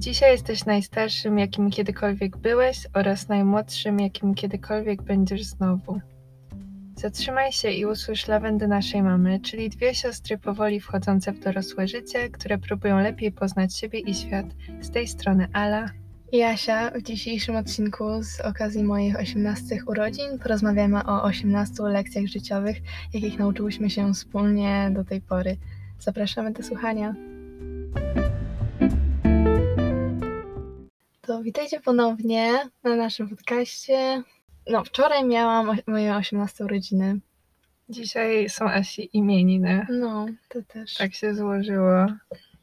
Dzisiaj jesteś najstarszym, jakim kiedykolwiek byłeś oraz najmłodszym, jakim kiedykolwiek będziesz znowu. Zatrzymaj się i usłysz lawendy naszej mamy, czyli dwie siostry powoli wchodzące w dorosłe życie, które próbują lepiej poznać siebie i świat. Z tej strony Ala. I Asia, w dzisiejszym odcinku z okazji moich 18 urodzin porozmawiamy o 18 lekcjach życiowych, jakich nauczyłyśmy się wspólnie do tej pory. Zapraszamy do słuchania. To witajcie ponownie na naszym podcaście. No, wczoraj miałam moje 18 urodziny. Dzisiaj są Asi imieniny. No, to też. Tak się złożyło.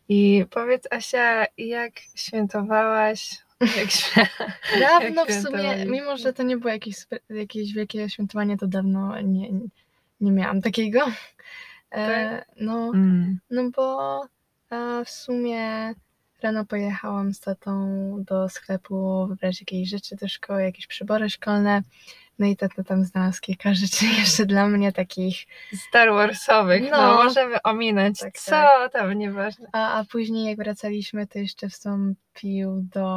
I powiedz Asia, jak świętowałaś? Jak świe... Dawno jak w sumie, mimo że to nie było jakieś, jakieś wielkie świętowanie, to dawno nie, nie miałam takiego. E, no, Mm. no bo e, w sumie rano pojechałam z tatą do sklepu wybrać jakieś rzeczy do szkoły, jakieś przybory szkolne. No i tata tam znalazł kilka rzeczy jeszcze dla mnie takich. Star Warsowych, no, No. możemy ominąć. Tak, Co tak. tam, nieważne. A, a później jak wracaliśmy, to jeszcze wstąpił do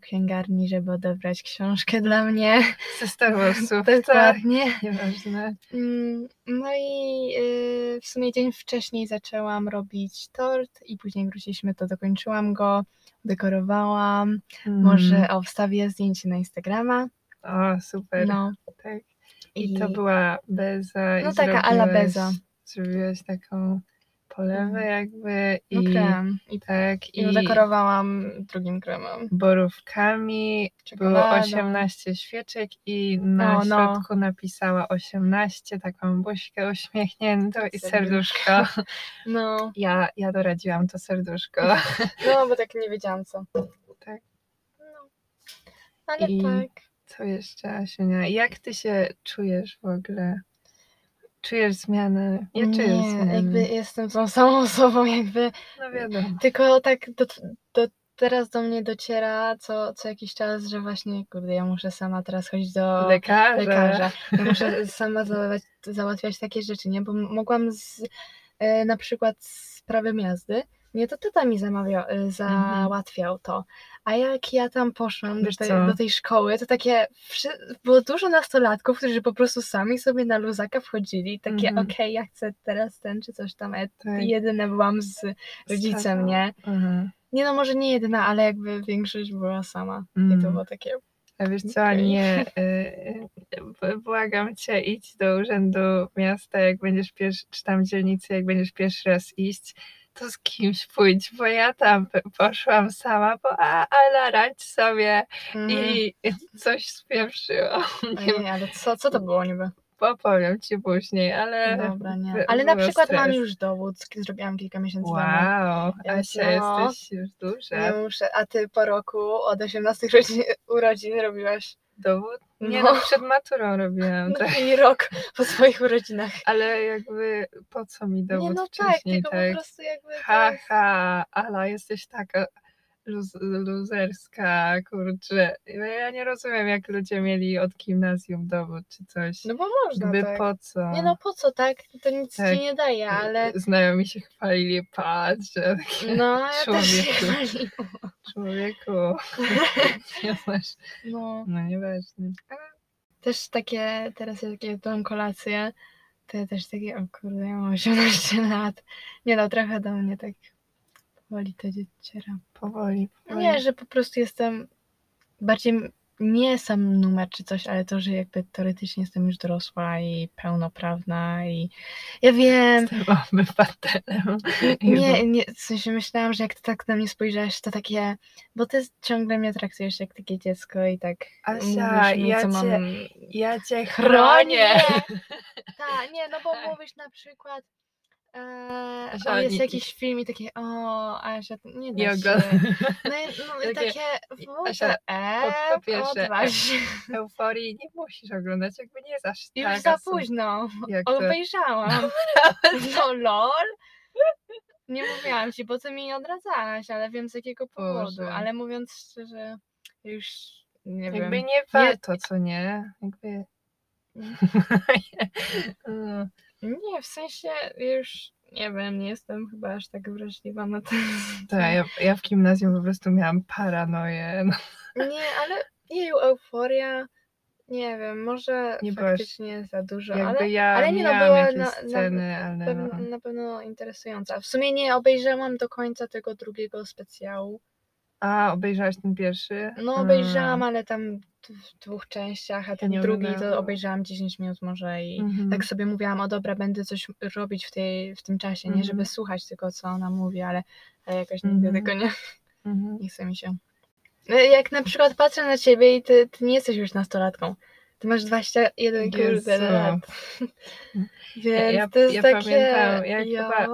księgarni, żeby odebrać książkę dla mnie. Ze Star Warsów, tak? Dokładnie. Nieważne. Mm, No i y, w sumie dzień wcześniej zaczęłam robić tort i później wróciliśmy, to dokończyłam go, dekorowałam. Mm. Może o, wstawię zdjęcie na Instagrama. O, super. No Tak. I to była beza. i No taka ala beza. Zrobiłaś taką polewę Mhm. jakby no, i krem. I, tak i udekorowałam drugim kremem. borówkami. Było Czekoladą. 18 świeczek i na O, no. środku napisała 18, taką buźkę uśmiechniętą i Serduszko. serduszko. No, Ja, ja doradziłam to serduszko. no bo tak nie wiedziałam co. Tak. No. Ale I- tak. Co jeszcze, Asiunia? Jak ty się czujesz w ogóle? Czujesz zmianę? Ja czuję nie, zmianę. jakby jestem tą samą osobą, jakby No wiadomo. Tylko tak do, do, teraz do mnie dociera co, co jakiś czas, że właśnie, kurde, ja muszę sama teraz chodzić do Lekarza. lekarza. Ja muszę sama załatwiać, załatwiać takie rzeczy, nie? Bo mogłam z, e, na przykład z prawem jazdy, nie, to tata mi zamawiał, e, załatwiał to. A jak ja tam poszłam do tej, do tej szkoły, to takie było dużo nastolatków, którzy po prostu sami sobie na luzaka wchodzili. Takie, Mhm. okej, ja chcę teraz ten czy coś tam. Ja Tak. jedyne byłam z rodzicem, nie? Mhm. Nie no, może nie jedyna, ale jakby większość była sama. I Mm. to było takie. A wiesz co, Okej. nie, y, y, błagam cię, idź do urzędu miasta, jak będziesz pierwszy, czy tam dzielnicy, jak będziesz pierwszy raz iść, to z kimś pójdź, bo ja tam poszłam sama, bo a, ale radź sobie Mhm. i coś spieprzyło. Nie ale co, co to było niby? Opowiem ci później, ale... Dobra, nie. Ale na przykład mam stres. już dowód, zrobiłam kilka miesięcy temu. Wow, Asia, no. jesteś już Nie duża. muszę. A ty po roku od 18 urodzin, urodzin robiłaś? Dowód? Nie, No. no przed maturą robiłam, No tak. i rok po swoich urodzinach. Ale jakby po co mi dowód Nie no tak, wcześniej, tylko tak? po prostu jakby. to Ha, jest- ha, Ala, jesteś taka luz, luzerska, kurczę. Ja nie rozumiem, jak ludzie mieli od gimnazjum dowód czy coś. No bo można Jakby tak. po co? Nie no po co tak? To nic Tak. ci nie daje, ale. Znajomi się chwalili, patrz, że takie No, ja Człowieku. człowieku. Nie znasz. No. No nieważne. Też takie, teraz jak jadłam kolację, to ja też takie, o kurde, ja mam 18 lat. Nie no, trochę do mnie tak powoli to dociera. Powoli, powoli. Nie, że po prostu jestem bardziej nie sam numer czy coś, ale to, że jakby teoretycznie jestem już dorosła i pełnoprawna i ja wiem, Z tym obywatelem. nie, nie, w sensie myślałam, że jak ty tak na mnie spojrzałeś, to takie, bo ty ciągle mnie traktujesz jak takie dziecko i tak Asia, mi, ja co cię mam Ja cię Chronię! chronię. Tak, nie, no bo mówisz na przykład. E, Asia, o, jest nie- jakiś film i takie, o, Asia, nie da Nie się. No, i- no i Takie, Asia, e, po- pierwsze. Euforii nie musisz oglądać, jakby nie jest aż Już taka za późno, obejrzałam. No lol. Nie mówiłam ci, po co mi odradzałaś, ale wiem z jakiego powodu. Ale mówiąc szczerze, już nie Jakby wiem. nie warto, co nie? Jakby... No, Nie, w sensie już nie wiem, nie jestem chyba aż tak wrażliwa na to. Tak, ja, ja w gimnazjum po prostu miałam paranoję. No, Nie, ale jeju, euforia, nie wiem, może Nie byłaś faktycznie za dużo, ale ja ale nie no, była na- na- sceny, ale pewno, no. na pewno interesująca. W sumie nie obejrzałam do końca tego drugiego specjału. A, obejrzałaś ten pierwszy? No A, obejrzałam, ale tam w dwóch częściach, a ten nie drugi oglądałam. to obejrzałam 10 minut może i mhm. tak sobie mówiłam, o dobra, będę coś robić w, tej, w tym czasie, nie żeby Mhm. słuchać tylko co ona mówi, ale, ale jakoś nigdy Mhm. tego nie, Mhm. nie chce mi się. No, Jak na przykład patrzę na ciebie i ty, ty nie jesteś już nastolatką. Ty masz 21 kurde lat. Więc ja- to jest ja takie... pamiętam, jo. chyba-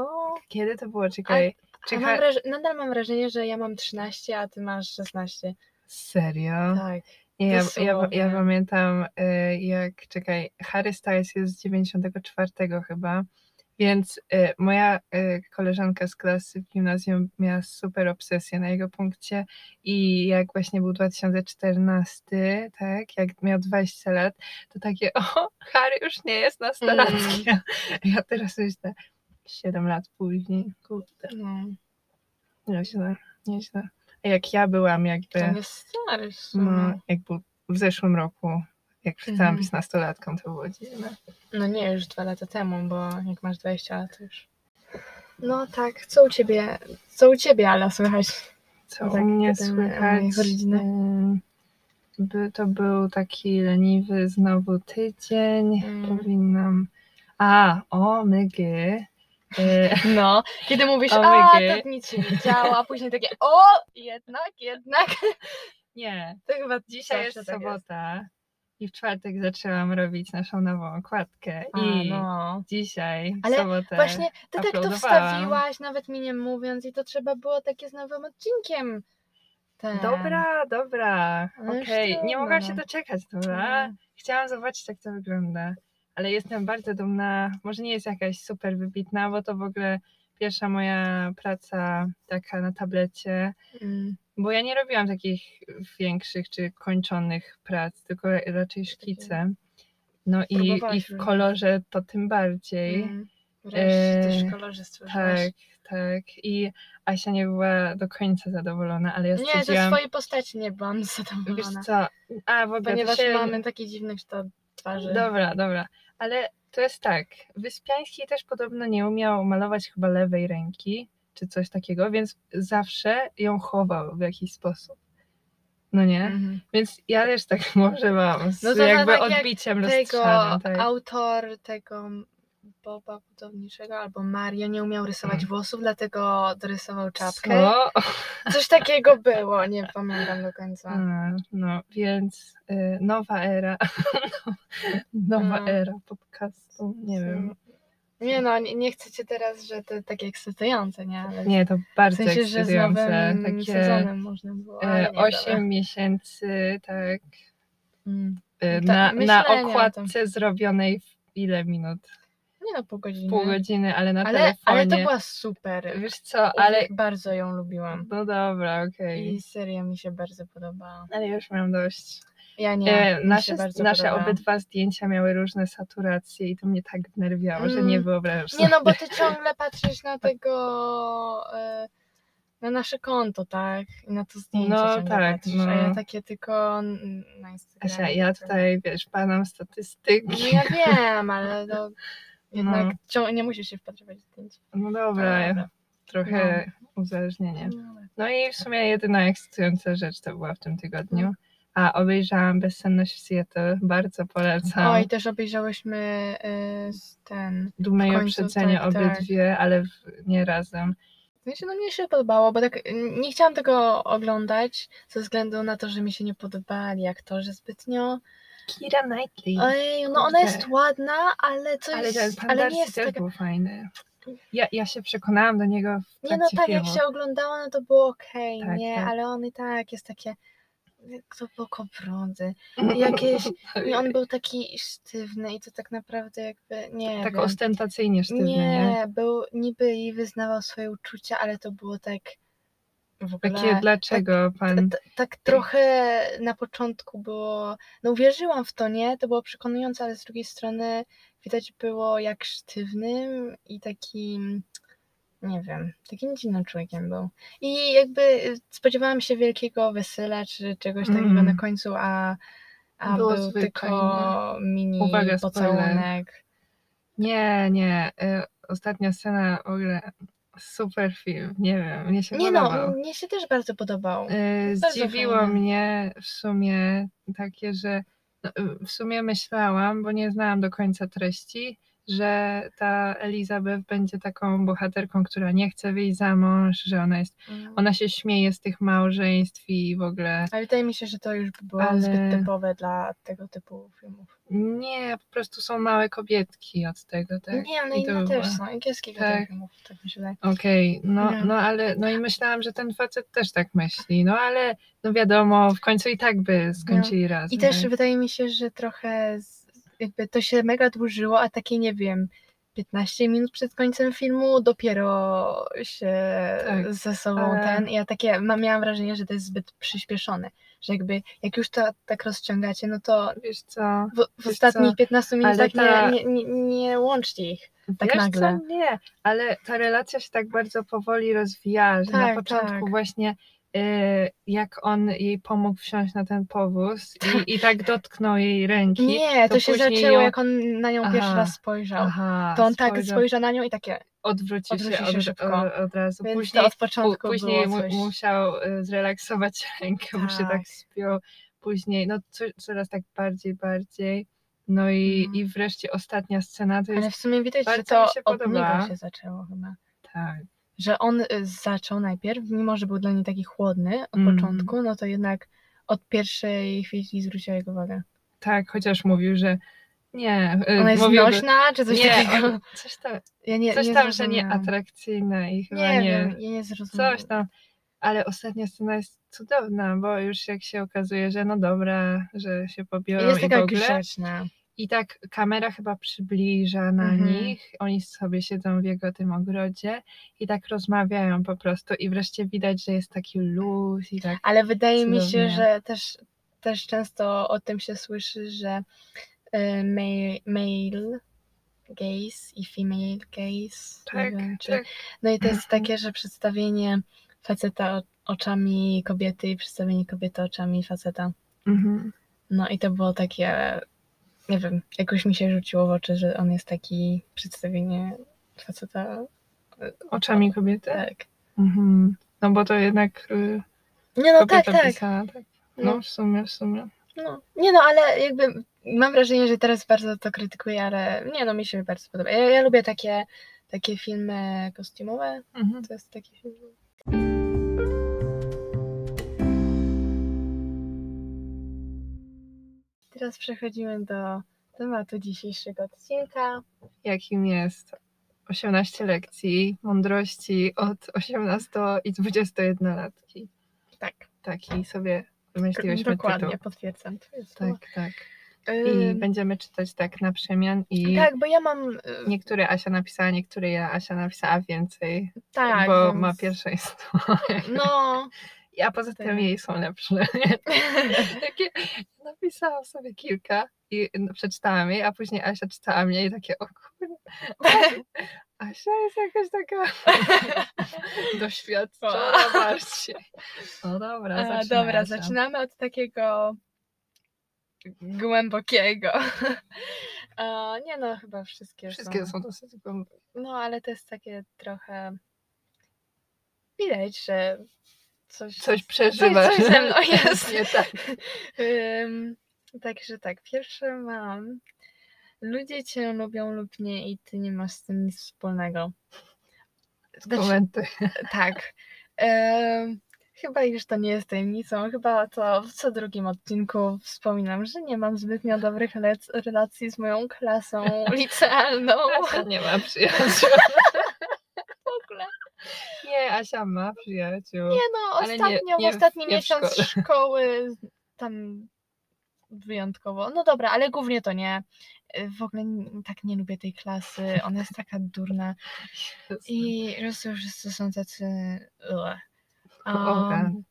Kiedy to było? Czekaj. A Czekaj. mam wraż- nadal mam wrażenie, że ja mam 13, a ty masz 16. Serio? Tak. Ja, ja, ja pamiętam y, jak, czekaj, Harry Styles jest z 94 chyba, więc y, moja y, koleżanka z klasy w gimnazjum miała super obsesję na jego punkcie i jak właśnie był 2014, tak, jak miał 20 lat, to takie, o, Harry już nie jest nastolatkiem. Ja teraz myślę, 7 lat później, kurde, No. nieźle, nieźle. Jak ja byłam jakby... To jest stary w sumie. No, jak był w zeszłym roku, jak przestałam Mhm. być nastolatką, to było dziwne. No nie, już dwa lata temu, bo jak masz 20 lat to już. No tak, co u ciebie, co u ciebie, Ala, słychać? Co No u tak, mnie o słychać? rodzinach. ym, By, to był taki leniwy znowu tydzień. Mm. Powinnam. A, o, mygy. No, kiedy mówisz, O a, to nic się nie działo, a później takie, o, jednak, jednak. Nie, To chyba dzisiaj zawsze jest tak sobota i w czwartek zaczęłam robić naszą nową okładkę. A, I no. dzisiaj, Ale sobotę. Właśnie, ty tak to wstawiłaś, nawet mi nie mówiąc i to trzeba było takie z nowym odcinkiem. Ten. Dobra, dobra. No Okej, nie mogłam się trudno. doczekać, dobra? No. Chciałam zobaczyć, jak to wygląda. Ale jestem bardzo dumna. Może nie jest jakaś super wybitna, bo to w ogóle pierwsza moja praca taka na tablecie. Mm. Bo ja nie robiłam takich większych czy kończonych prac, tylko raczej szkice. No i, i w kolorze to tym bardziej. Mm. Wreszcie też E, kolorze stworzyłaś. Tak, tak. I Asia nie była do końca zadowolona, ale ja Nie, ze stwierdziłam... swojej postaci nie byłam Wiesz zadowolona. co? A, w ogóle Ponieważ się... mamy taki dziwny kształt twarzy. Dobra, dobra. Ale to jest tak. Wyspiański też podobno nie umiał malować chyba lewej ręki, czy coś takiego, więc zawsze ją chował w jakiś sposób. No nie? Mhm. Więc ja też tak może mam. Z No to jakby tak jak odbiciem Tego lustrzanym. Tak. autor tego Boba budowniczego albo Mario nie umiał rysować Mm. włosów, dlatego dorysował czapkę. Co? Coś takiego było, nie pamiętam do końca. A, no, więc y, nowa era. nowa No. era podcastu. Nie wiem. Nie no, nie, nie chcę cię teraz, że to takie ekscytujące, nie? Ale Nie, to w bardzo sensie, że z ekscytujące. nowym Takie sezonem można było. e, nie, 8 dobra. miesięcy, tak. Mm. y, Tak, na, na okładce zrobionej w ile minut? Nie no, pół godziny. Pół godziny, ale na ale, telefonie. ale to była super. Wiesz co, ale... Bardzo ją lubiłam. No dobra, okej. I seria mi się bardzo podobała. Ale już mam dość. Ja nie. E, nasze nasze obydwa zdjęcia miały różne saturacje i to mnie tak wnerwiało, że Mm. nie wyobrażasz Nie no, sobie. bo ty ciągle patrzysz na tego. e, Na nasze konto, tak? I na to zdjęcie. No tak, patrzysz, no. A ja takie tylko na Instagramie. Asia, ja tutaj, wiesz, No statystyki. ja wiem, ale to jednak No. nie musisz się wpatrywać w zdjęcie. No dobra, ja Dobra. trochę uzależnienie. No i w sumie jedyna ekscytująca rzecz to była w tym tygodniu. A obejrzałam Bezsenność w Seattle, bardzo polecam. Oj, też obejrzałyśmy y, ten. Dumę i końcu, uprzedzenie tak, tak. obydwie, ale w, nie razem. Sensie, no mnie się podobało, bo tak nie chciałam tego oglądać ze względu na to, że mi się nie podobali aktorzy zbytnio. Kira Knightley. Ojej, no ona jest ładna, ale coś, ale ten ale nie jest też taka... był fajny. Ja, ja się przekonałam do niego w Nie no tak, jak filmu. się oglądało, no to było okej, Tak, nie? tak. Ale on i tak jest takie... To bokobrody. Jakieś... I on był taki sztywny i to tak naprawdę jakby, nie tak wiem. ostentacyjnie sztywny, nie? nie, był niby i wyznawał swoje uczucia, ale to było tak w ogóle. Takie dlaczego pan... T- tak trochę na początku było, no uwierzyłam w to, nie? To było przekonujące, ale z drugiej strony widać było jak sztywnym i takim, nie wiem, takim dziwnym człowiekiem był. I jakby spodziewałam się wielkiego wesela czy czegoś takiego Mm. na końcu, a, a Było był zwykłe, tylko mini Uwaga, spoiler. pocałunek. Nie, nie. y, Ostatnia scena w ogóle super film. Nie wiem, mnie się Nie podobał. no, mnie się też bardzo podobał. Y, bardzo Zdziwiło mnie w sumie takie, że no, y, w sumie myślałam, bo nie znałam do końca treści, że ta Elizabeth będzie taką bohaterką, która nie chce wyjść za mąż, że ona jest, Mm. ona się śmieje z tych małżeństw i w ogóle Ale wydaje mi się, że to już by było Ale- zbyt typowe dla tego typu filmów. nie, po prostu są małe kobietki od tego, tak? Nie, no I i inne też są, angielskich Tak. filmów, tak mi się wydaje. Okej, no, Nie. no ale no i myślałam, że ten facet też tak myśli, no ale no wiadomo, w końcu i tak by skończyli razem. I też tak? wydaje mi się, że trochę z, jakby to się mega dłużyło, a takie nie wiem, 15 minut przed końcem filmu dopiero się Tak, ze sobą ale- ten. Ja takie miałam wrażenie, że to jest zbyt przyspieszone. Że jakby jak już to tak rozciągacie, no to Wiesz co, w, w Wiesz ostatnich co, 15 ale minutach ta- nie, nie, nie, łączcie ich. Tak wiesz nagle. co, nie, ale ta relacja się tak bardzo powoli rozwija, że na Tak, początku tak. właśnie jak on jej pomógł wsiąść na ten powóz i, i tak dotknął jej ręki. Nie, to, się później zaczęło, ją- jak on na nią pierwszy Aha, raz spojrzał. Aha, To on tak spojrzał, spojrzał na nią i takie, odwrócił odwrócił się, się od, szybko. od, od razu. więc Później to od początku Pó- Później mu, musiał y, zrelaksować rękę, bo się tak Tak. spiął. Później, no co, coraz tak bardziej, bardziej. No i, Mhm. i wreszcie ostatnia scena to jest Ale w sumie widać, że to mi się od podoba. niego się zaczęło chyba. tak. Że on y, zaczął najpierw, mimo że był dla niej taki chłodny od Mhm. początku, no to jednak od pierwszej chwili zwróciła jego uwagę. Tak, chociaż mówił, że nie. y, Ona jest mówił, nośna, czy coś nie, takiego? on, coś tam, Ja nie, coś nie tam że nie atrakcyjna i chyba Nie, nie. wiem, nie zrozumiałam. coś tam. Ale ostatnia scena jest cudowna, bo już jak się okazuje, że no dobra, że się pobiorą Jest i w taka ogóle. grzeczna. I tak kamera chyba przybliża na Mhm. nich. Oni sobie siedzą w jego tym ogrodzie i tak rozmawiają po prostu. I wreszcie widać, że jest taki luz i tak. Ale wydaje mi się, Cudownie. że też, też często o tym się słyszy, że y, male, male gaze i female gaze. Tak, wiem, czy... tak. No i to jest Mhm. takie, że przedstawienie faceta oczami kobiety i przedstawienie kobiety oczami faceta. Mhm. No i to było takie, nie wiem, jakoś mi się rzuciło w oczy, że on jest taki przedstawienie faceta. Oczami kobiety? Tak. Mhm. No bo to jednak y, Nie no, tak, tak. pisała, tak. No, No, w sumie, w sumie. no. Nie no, ale jakby mam wrażenie, że teraz bardzo to krytykuję, ale nie no, mi się bardzo podoba. Ja, ja lubię takie, takie filmy kostiumowe. Mhm. To jest taki film. Teraz przechodzimy do tematu dzisiejszego odcinka. Jakim jest 18 lekcji mądrości od 18 i 21 latki. Tak, Taki sobie wymyśliłyśmy dokładnie, tytuł. potwierdzam. Tak, tak. I będziemy czytać tak na przemian i Tak, bo ja mam. y, niektóre Asia napisała, niektóre ja Asia napisała więcej, Tak, bo więc- ma pierwszeństwo. No. A poza tym Tak. jej są lepsze. Takie, napisałam sobie kilka i no, przeczytałam jej, a później Asia czytała mnie i takie, o kurde, Asia jest jakaś taka doświadczona bardziej. No dobra, A, zaczynaj, dobra, Asia. zaczynamy od takiego głębokiego. Nie no, chyba wszystkie, Wszystkie są dosyć głębokie. No, ale to jest takie trochę. Widać, że coś. Coś przeżywasz. coś ze mną jest. Nie tak. Ym, także tak, pierwsze mam. Ludzie cię lubią lub nie i ty nie masz z tym nic wspólnego. Znaczy, Komentuj. tak. Em, chyba już to nie jest tajemnicą. Chyba to w co drugim odcinku wspominam, że nie mam zbytnio dobrych relacji z moją klasą licealną. Asia nie ma przyjaciół. W ogóle. Nie, Asia ma przyjaciół. Nie no, Ale nie- ostatnio, nie w- ostatni nie miesiąc szkole. szkoły tam wyjątkowo. No dobra, ale głównie to nie. W ogóle tak nie lubię tej klasy. Ona jest taka durna. I prostu wszyscy są tacy. rany.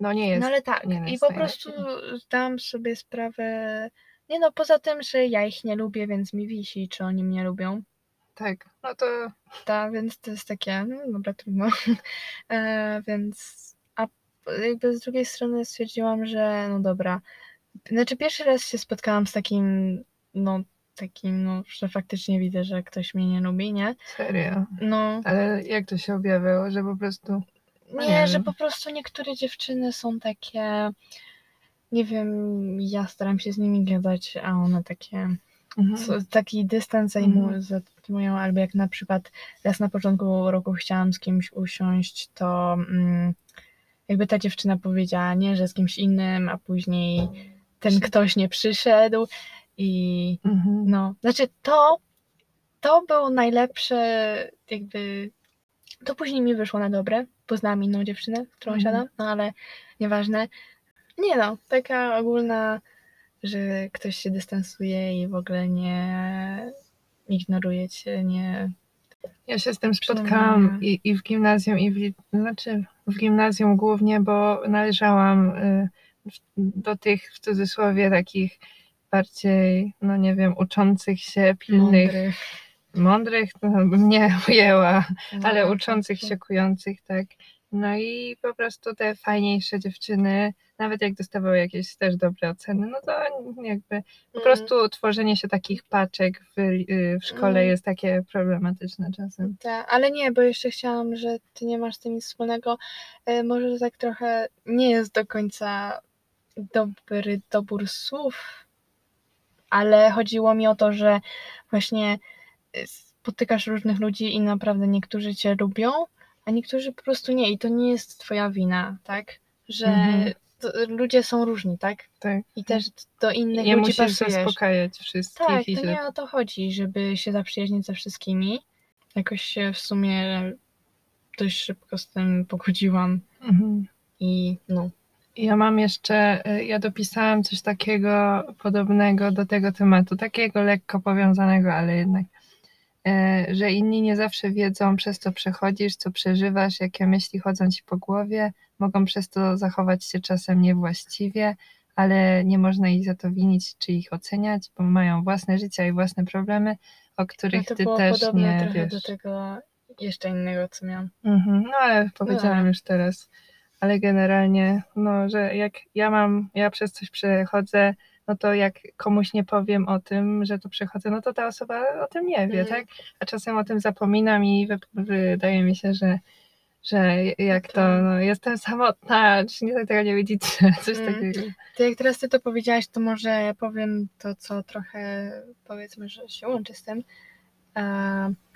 No nie jest. no ale tak, nie i po prostu zdałam sobie sprawę, nie no, poza tym, że ja ich nie lubię, więc mi wisi, czy oni mnie lubią. Tak, no to Tak, więc to jest takie, no dobra, trudno. e, więc, a jakby z drugiej strony stwierdziłam, że no dobra. Znaczy pierwszy raz się spotkałam z takim, no takim, no, że faktycznie widzę, że ktoś mnie nie lubi, nie? serio. No, Ale jak to się objawiało, że po prostu... no nie, nie że po prostu niektóre dziewczyny są takie, nie wiem, ja staram się z nimi gadać, a one takie, Mhm. co, taki dystans zajmują, zajmują, albo jak na przykład raz na początku roku chciałam z kimś usiąść, to mm, jakby ta dziewczyna powiedziała, nie, że z kimś innym, a później ten ktoś nie przyszedł i Mhm. no, znaczy to, to było najlepsze jakby, to później mi wyszło na dobre, poznałam inną dziewczynę, którą Mhm. siadam, no ale nieważne. Nie no, taka ogólna, że ktoś się dystansuje i w ogóle nie ignoruje cię, nie... Ja się z tym spotkałam i, i w gimnazjum, i w, znaczy w gimnazjum głównie, bo należałam y, do tych w cudzysłowie takich bardziej, no nie wiem, uczących się, pilnych, Mądrych. mądrych, to bym nie ujęła, ale No, uczących się, kujących, tak. No i po prostu te fajniejsze dziewczyny, nawet jak dostawały jakieś też dobre oceny, no to jakby po Mm. prostu tworzenie się takich paczek w, y, w szkole Mm. jest takie problematyczne czasem. Tak, ale nie, bo jeszcze chciałam, że ty nie masz z tym nic wspólnego. E, może tak trochę nie jest do końca dobry dobór słów, ale chodziło mi o to, że właśnie e, spotykasz różnych ludzi i naprawdę niektórzy cię lubią, a niektórzy po prostu nie. I to nie jest twoja wina, tak? Że Mhm. to, ludzie są różni, tak? Tak. I też do innych Nie ludzi musisz pasujesz. zaspokajać wszystkich Tak, i to nie o to chodzi, żeby się zaprzyjaźnić ze wszystkimi. Jakoś się w sumie dość szybko z tym pogodziłam Mhm. i no. Ja mam jeszcze, y, ja dopisałam coś takiego podobnego do tego tematu, takiego lekko powiązanego, ale jednak, że inni nie zawsze wiedzą, przez co przechodzisz, co przeżywasz, jakie myśli chodzą ci po głowie, mogą przez to zachować się czasem niewłaściwie, ale nie można ich za to winić czy ich oceniać, bo mają własne życia i własne problemy, o no których to ty też nie trochę wiesz. do tego jeszcze innego, co miałam. Mhm, no ale powiedziałam No. już teraz. Ale generalnie, no, że jak ja mam, ja przez coś przechodzę, no to jak komuś nie powiem o tym, że to przechodzę, no to ta osoba o tym nie wie, Mhm. tak? A czasem o tym zapominam i wy, wydaje mi się, że, że jak to, tak. no, jestem samotna, czy nie tego nie widzicie, coś Mhm. takiego. To jak teraz ty to powiedziałaś, to może ja powiem to, co trochę powiedzmy, że się łączy z tym. E,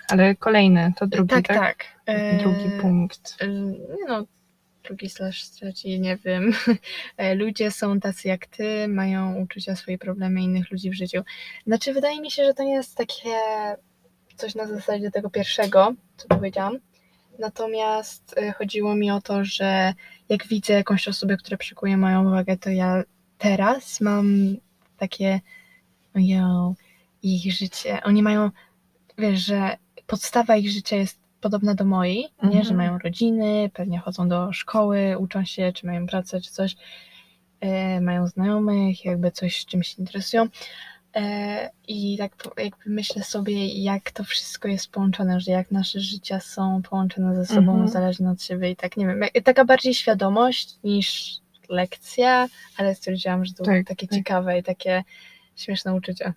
Ale kolejny, to drugi, tak, tak? tak. E, Drugi punkt. e, no, drugi slash trzeci, nie wiem. E, Ludzie są tacy jak ty, mają uczucia, swoje problemy innych ludzi w życiu. Znaczy, wydaje mi się, że to nie jest takie coś na zasadzie tego pierwszego, co powiedziałam. Natomiast e, chodziło mi o to, że jak widzę jakąś osobę, która przykuje moją uwagę, to ja teraz mam takie, ojo, ich życie. Oni mają, wiesz, że podstawa ich życia jest podobna do mojej, nie? Mhm. Że mają rodziny, pewnie chodzą do szkoły, uczą się, czy mają pracę, czy coś, e, mają znajomych, jakby coś czymś się interesują. E, I tak jakby myślę sobie, jak to wszystko jest połączone, że jak nasze życia są połączone ze sobą, Mhm. zależne od siebie i tak, nie wiem, jak- taka bardziej świadomość niż lekcja, ale stwierdziłam, że to Tak, takie tak. ciekawe i takie śmieszne uczucie.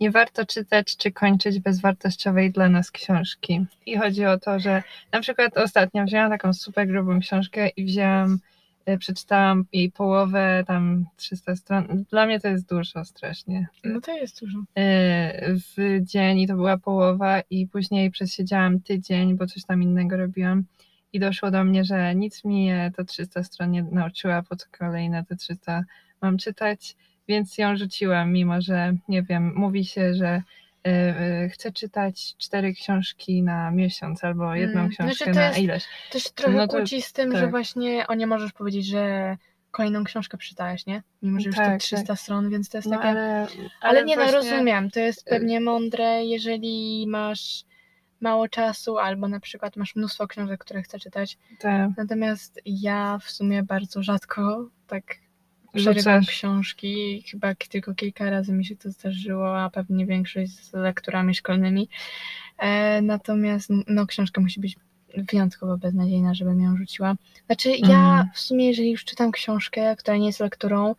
Nie warto czytać czy kończyć bezwartościowej dla nas książki. I chodzi o to, że na przykład ostatnio wzięłam taką super grubą książkę i wzięłam, y, przeczytałam jej połowę, tam 300 stron. Dla mnie to jest dużo strasznie. No to jest dużo. Y, W dzień i to była połowa i później przesiedziałam tydzień, bo coś tam innego robiłam. I doszło do mnie, że nic mi to 300 stron nie nauczyła, po co kolejne te 300 mam czytać, więc ją rzuciłam, mimo że nie wiem, mówi się, że y, y, chcę czytać cztery książki na miesiąc albo jedną Mm, książkę znaczy to na jest- ilość. To się trochę No to- kłóci z tym, że tak. właśnie o nie możesz powiedzieć, że kolejną książkę czytałeś, nie? Mimo, że już Tak, to tak. 300 stron, więc to jest No, takie... ale, Ale, nie, no właśnie- rozumiem, to jest y- pewnie mądre, jeżeli masz mało czasu, albo na przykład masz mnóstwo książek, które chcesz czytać. Te Natomiast ja w sumie bardzo rzadko tak przerywam książki. Chyba tylko kilka razy mi się to zdarzyło, a pewnie większość z lekturami szkolnymi. E, natomiast no, książka musi być wyjątkowo beznadziejna, żebym ją rzuciła. Znaczy ja Mhm. w sumie, jeżeli już czytam książkę, która nie jest lekturą,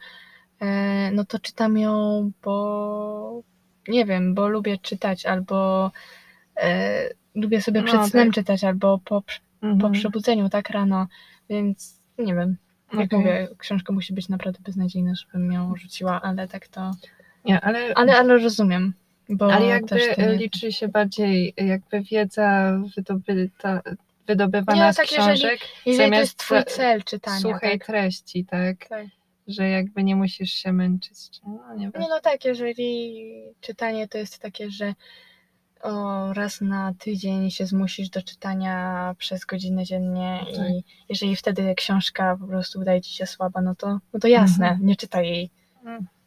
e, no to czytam ją, bo nie wiem, bo lubię czytać albo e, lubię sobie No, przed snem tak. czytać albo po, po Mhm. przebudzeniu, tak rano, więc nie wiem. Jak Okej. mówię, książka musi być naprawdę beznadziejna, żebym ją rzuciła, ale tak to. Nie, ale, Ale, ale rozumiem. Bo ale jakby to nie... liczy się bardziej jakby wiedza wydobyta, wydobywana Nie, z tak, jeżeli- książek Jeżeli to zamiast jest twój cel czytania. suchej tak? treści, tak? Tak. Że jakby nie musisz się męczyć. czy- No, nie. Nie no tak, jeżeli czytanie to jest takie, że o, raz na tydzień się zmusisz do czytania przez godzinę dziennie Tak. i jeżeli wtedy książka po prostu wydaje ci się słaba, no to, no to jasne, Mhm. nie czytaj jej.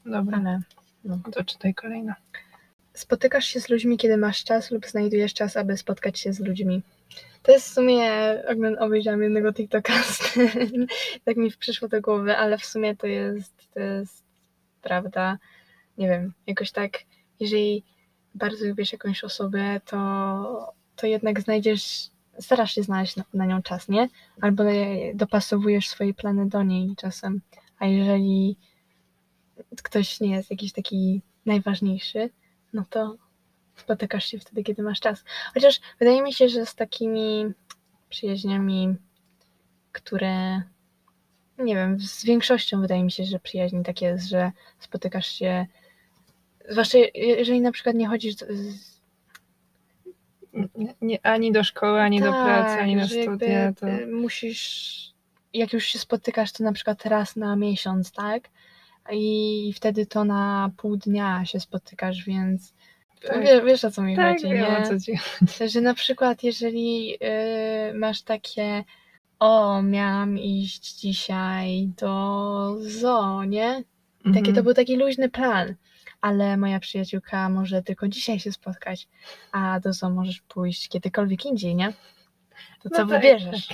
Dobra, Ale no to czytaj kolejna. spotykasz się z ludźmi, kiedy masz czas lub znajdujesz czas, aby spotkać się z ludźmi. To jest w sumie, obejrzałam jednego TikToka, z tym, tak mi przyszło do głowy, ale w sumie to jest, to jest prawda. Nie wiem, jakoś tak, jeżeli bardzo lubisz jakąś osobę, to, to jednak znajdziesz, starasz się znaleźć na, na nią czas, nie? Albo dopasowujesz swoje plany do niej czasem. A jeżeli ktoś nie jest jakiś taki najważniejszy, no to spotykasz się wtedy, kiedy masz czas. Chociaż wydaje mi się, że z takimi przyjaźniami, które nie wiem, z większością wydaje mi się, że przyjaźni tak jest, że spotykasz się, zwłaszcza je- jeżeli na przykład nie chodzisz z, Nie, ani do szkoły, ani do pracy, ani na Tak, studia. To... y, musisz, jak już się spotykasz, to na przykład raz na miesiąc, tak? I wtedy to na pół dnia się spotykasz, więc Tak. wiesz, wiesz o co mi Tak, chodzi, wiem nie? o co ci Że na przykład jeżeli y, masz takie o, miałam iść dzisiaj do zoo, nie? I Taki, to Mhm. był taki luźny plan, ale moja przyjaciółka może tylko dzisiaj się spotkać, a do zoo możesz pójść kiedykolwiek indziej, nie? To No co tak, wybierzesz,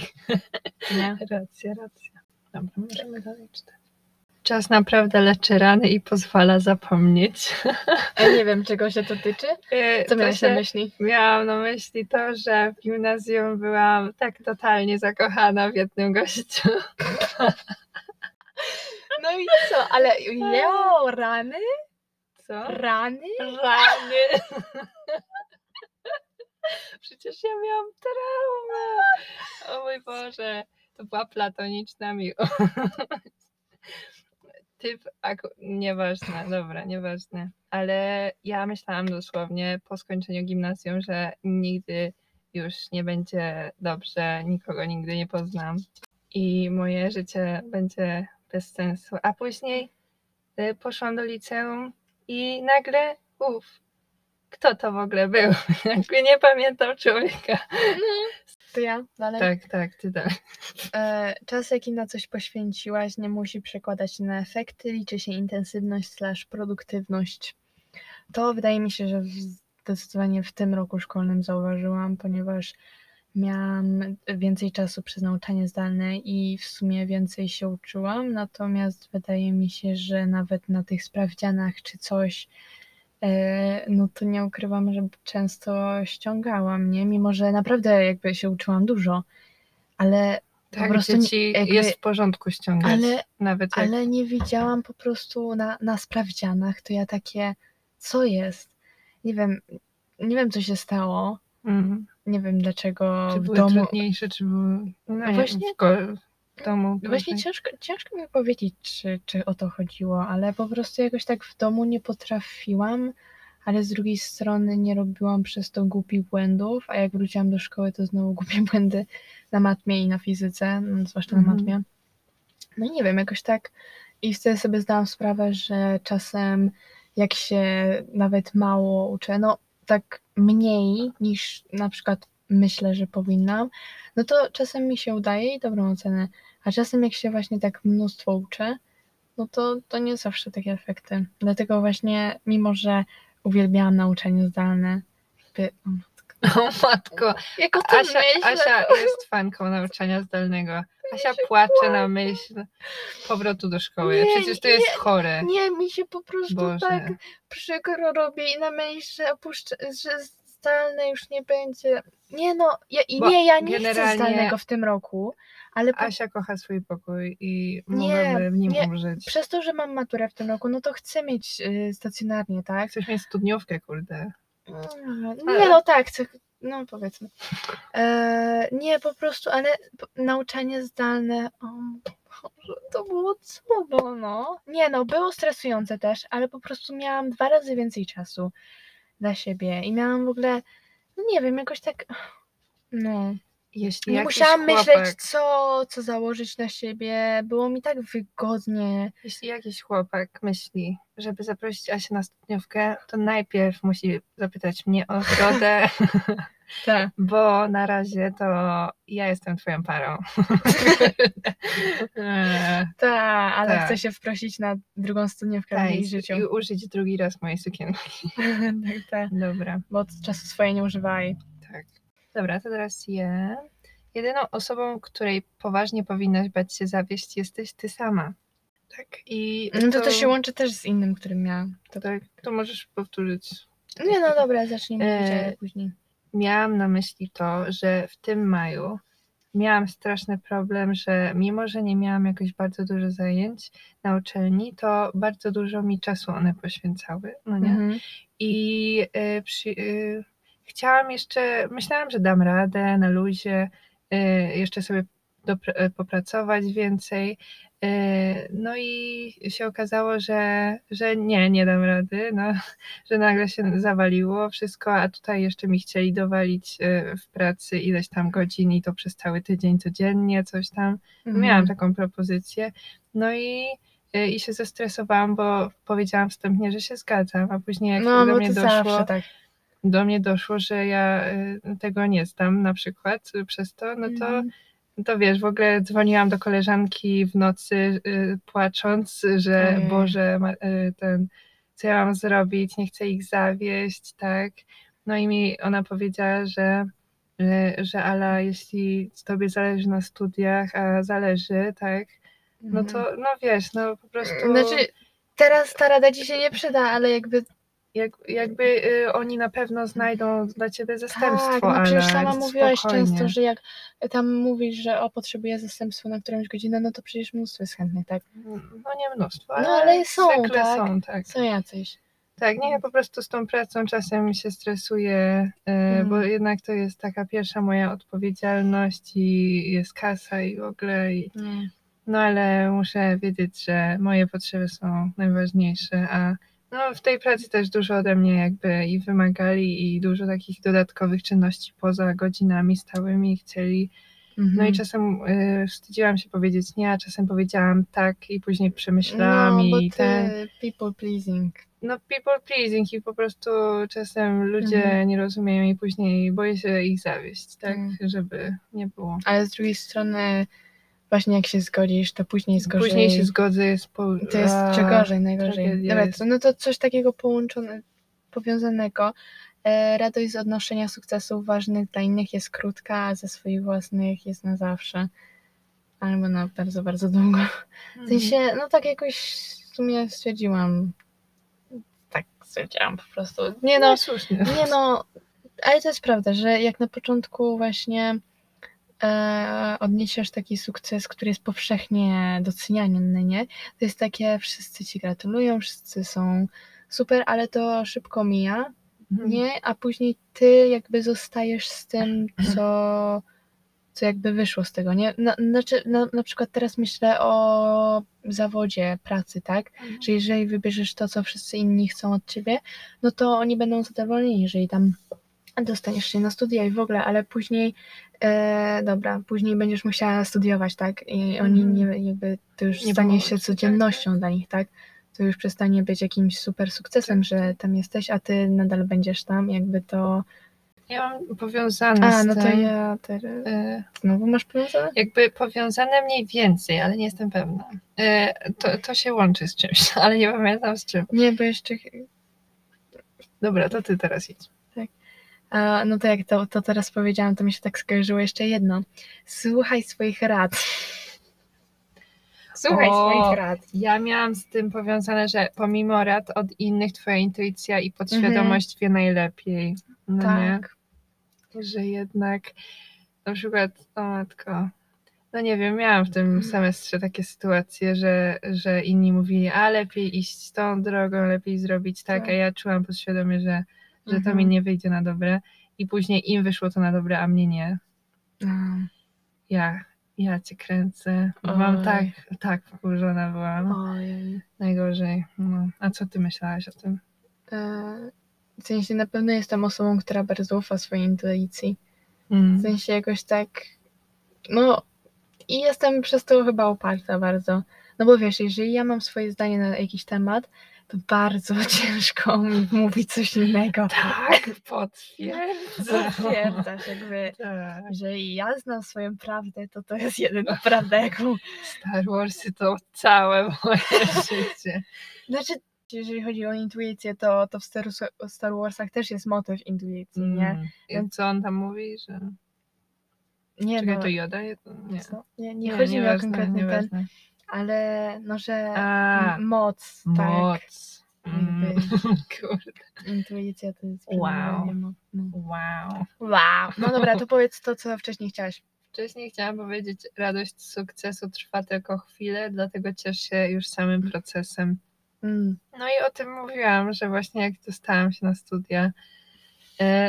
nie? Racja, racja. Dobra, możemy dalej czytać. Czas naprawdę leczy rany i pozwala zapomnieć. Ja nie wiem, czego się to tyczy. E, Co się- na myśli? Miałam na myśli to, że w gimnazjum byłam tak totalnie zakochana w jednym gościu. No i co? Ale jo, rany? Co? Rany? Rany. Przecież ja miałam traumę. O mój Boże. To była platoniczna miłość. Typ, aku... nieważne, dobra, nieważne. Ale ja myślałam dosłownie po skończeniu gimnazjum, że nigdy już nie będzie dobrze, nikogo nigdy nie poznam i moje życie będzie bez sensu. A później y, poszłam do liceum i nagle, uff, kto to w ogóle był? Jakby nie pamiętam człowieka. To ja dalej. Tak, tak, ty tak. E, czas, jaki na coś poświęciłaś, nie musi przekładać się na efekty, liczy się intensywność slash produktywność. To wydaje mi się, że zdecydowanie w tym roku szkolnym zauważyłam, ponieważ miałam więcej czasu przez nauczanie zdalne i w sumie więcej się uczyłam, natomiast wydaje mi się, że nawet na tych sprawdzianach czy coś, e, no to nie ukrywam, że często ściągałam, nie? Mimo, że naprawdę jakby się uczyłam dużo, ale Tak, prostu gdzie nie- ci jakby- jest w porządku ściągać. ale Nawet jak... ale nie widziałam po prostu na, na sprawdzianach, to ja takie, co jest? Nie wiem, nie wiem co się stało, Mhm. nie wiem dlaczego Czy w były domu. trudniejsze, czy były... No, Właśnie- w, w domu. Właśnie gorzej? ciężko, ciężko mi powiedzieć, czy, czy o to chodziło, ale po prostu jakoś tak w domu nie potrafiłam, ale z drugiej strony nie robiłam przez to głupich błędów, a jak wróciłam do szkoły, to znowu głupie błędy na matmie i na fizyce, no, zwłaszcza Mhm. na matmie. No i nie wiem, jakoś tak i wtedy sobie zdałam sprawę, że czasem jak się nawet mało uczę, no tak mniej niż na przykład myślę, że powinnam, no to czasem mi się udaje i dobrą ocenę, a czasem jak się właśnie tak mnóstwo uczę, no to, to nie zawsze takie efekty. Dlatego właśnie, mimo że uwielbiałam nauczanie zdalne, by, o matko, Jak o tym Asia, myślę, Asia jest fanką nauczania zdalnego. Asia płacze na myśl powrotu do szkoły. Nie, Przecież to jest chore. Nie, mi się po prostu Boże. tak przykro robi i na myśl, że, opuszcz... że zdalne już nie będzie. Nie no, ja, i Bo nie, ja nie chcę zdalnego w tym roku, ale po, Asia kocha swój pokój i Nie, możemy w nim nie. umrzeć. przez to, że mam maturę w tym roku, no to chcę mieć y, stacjonarnie, tak? Chcesz mieć studniówkę, kurde. Nie no tak, no powiedzmy. E, nie, po prostu, ale nauczanie zdalne, o Boże, to było cudo, no. Nie no, było stresujące też, ale po prostu miałam dwa razy więcej czasu dla siebie i miałam w ogóle, no nie wiem, jakoś tak, no. Jeśli Nie jakiś musiałam chłopak, myśleć, co, co założyć na siebie, było mi tak wygodnie. Jeśli jakiś chłopak myśli, żeby zaprosić Asię na studniówkę, to najpierw musi zapytać mnie o zgodę, Tak. bo na razie to ja jestem twoją parą. Tak, ale Tak. chcę się wprosić na drugą studniówkę w tak, jej życiu. i użyć drugi raz mojej sukienki. tak, tak. Dobra, Bo od czasu swoje nie używaj. tak. Dobra, to teraz ja. Jedyną osobą, której poważnie powinnaś bać się zawieść, jesteś ty sama. Tak, i No to, to się łączy też z innym, którym miałam. To tak, to możesz powtórzyć. Nie no dobra, zacznij mówić, E, później. Miałam na myśli to, że w tym maju miałam straszny problem, że mimo, że nie miałam jakoś bardzo dużo zajęć na uczelni, to bardzo dużo mi czasu one poświęcały, no nie? Mhm. I y, przy, y, chciałam jeszcze, myślałam, że dam radę na luzie, y, jeszcze sobie y, popracować więcej. Y, no i się okazało, że, że nie, nie dam rady, no, że nagle się zawaliło wszystko, a tutaj jeszcze mi chcieli dowalić w pracy ileś tam godzin i to przez cały tydzień codziennie, coś tam. Mhm. Miałam taką propozycję. No i, i się zestresowałam, bo powiedziałam wstępnie, że się zgadzam, a później jak No, do mnie doszło, tak. Do mnie doszło, że ja y, tego nie zdam na przykład y, przez to, no to, Mhm. to wiesz, w ogóle dzwoniłam do koleżanki w nocy y, płacząc, że. Boże, ma- y, ten, co ja mam zrobić, nie chcę ich zawieść, tak. No i mi ona powiedziała, że y, że Ala, jeśli tobie zależy na studiach, a zależy, tak, no to, no wiesz, no po prostu Mhm. Znaczy, teraz ta rada ci się nie przyda, ale jakby jak, jakby y, oni na pewno znajdą dla ciebie zastępstwo, tak, no przecież sama mówiłaś spokojnie. często, że jak tam mówisz, że o, potrzebuję zastępstwa na którąś godzinę, no to przecież mnóstwo jest chętnych, tak? No nie mnóstwo, ale, No, ale są, tak? są, tak. Co jacyś. Tak, nie, po prostu z tą pracą czasem się stresuję, y, bo jednak to jest taka pierwsza moja odpowiedzialność i jest kasa i w ogóle, i, no ale muszę wiedzieć, że moje potrzeby są najważniejsze, a no w tej pracy też dużo ode mnie jakby i wymagali i dużo takich dodatkowych czynności poza godzinami stałymi chcieli. No Mhm. i czasem y, wstydziłam się powiedzieć nie, a czasem powiedziałam tak i później przemyślałam no, i ten people pleasing. no people pleasing i po prostu czasem ludzie Mhm. nie rozumieją i później boję się ich zawieść, tak, Mm. żeby nie było. Ale z drugiej strony, właśnie jak się zgodzisz, to później jest gorzej. Później się zgodzę, jest po... To jest a, czy gorzej, najgorzej. Dobra, to, no to coś takiego połączone, powiązanego. E, radość z odnoszenia sukcesów ważnych dla innych jest krótka, a ze swoich własnych jest na zawsze. Albo na bardzo, bardzo długo. W Mhm. sensie, no tak jakoś w sumie stwierdziłam. Tak stwierdziłam po prostu. Nie no, no, słusznie. nie no, ale to jest prawda, że jak na początku właśnie odniesiesz taki sukces, który jest powszechnie doceniany, nie? To jest takie, wszyscy ci gratulują, wszyscy są super, ale to szybko mija, Mhm. nie? A później ty jakby zostajesz z tym, co, co jakby wyszło z tego, nie? Na, znaczy, na, na przykład teraz myślę o zawodzie pracy, tak? Mhm. że jeżeli wybierzesz to, co wszyscy inni chcą od ciebie, no to oni będą zadowoleni, jeżeli tam dostaniesz się na studia i w ogóle, ale później, e, dobra, później będziesz musiała studiować, tak? I oni Mhm. nie, jakby, to już Nie stanie się ci, codziennością dla nich, tak? To już przestanie być jakimś super sukcesem, Tak, że tam jesteś, a ty nadal będziesz tam, jakby to... Ja mam powiązane A, z no to tym, ja teraz... y, Znowu masz powiązane? jakby powiązane mniej więcej, ale nie jestem pewna. Y, to, to się łączy z czymś, ale nie pamiętam z czym. Nie, bo jeszcze... Dobra, to ty teraz idź. No to jak to, to teraz powiedziałam, to mi się tak skojarzyło jeszcze jedno. Słuchaj swoich rad. Słuchaj O, swoich rad. Ja miałam z tym powiązane, że pomimo rad od innych, twoja intuicja i podświadomość wie najlepiej. No nie? tak. Że jednak na przykład, o matko, no nie wiem, miałam w tym semestrze takie sytuacje, że, że inni mówili, a lepiej iść tą drogą, lepiej zrobić tak, Tak. a ja czułam podświadomie, że, że to Mhm. mi nie wyjdzie na dobre i później im wyszło to na dobre, a mnie nie. A, Ja, ja cię kręcę, Oj. tak, tak wkurzona byłam. Najgorzej. No. A co ty myślałaś o tym? E, W sensie na pewno jestem osobą, która bardzo ufa swojej intuicji. Mm. W sensie jakoś tak, no i jestem przez to chyba oparta bardzo. No bo wiesz, jeżeli ja mam swoje zdanie na jakiś temat, bardzo ciężko mi mówić coś innego. Tak, potwierdzam. Potwierdzasz jakby, Tak. jeżeli ja znam swoją prawdę, to to jest jedyna prawda, jaką... Star Warsy to całe moje życie. Znaczy, jeżeli chodzi o intuicję, to, to w Star, Star Warsach też jest motyw intuicji, nie? Mm. I co on tam mówi, że... Nie, Czekaj, no, to Joda? Nie. co? nie, nie chodzi mi o konkretny ten, nieważne. Ale no, że A, m- moc, tak, moc. Mm. Kurde. intuicja to jest Wow. no. Wow. Wow. No dobra, to powiedz to, co wcześniej chciałaś. Wcześniej chciałam powiedzieć, radość sukcesu trwa tylko chwilę, dlatego ciesz się już samym procesem. Mm. No i o tym mówiłam, że właśnie jak dostałam się na studia,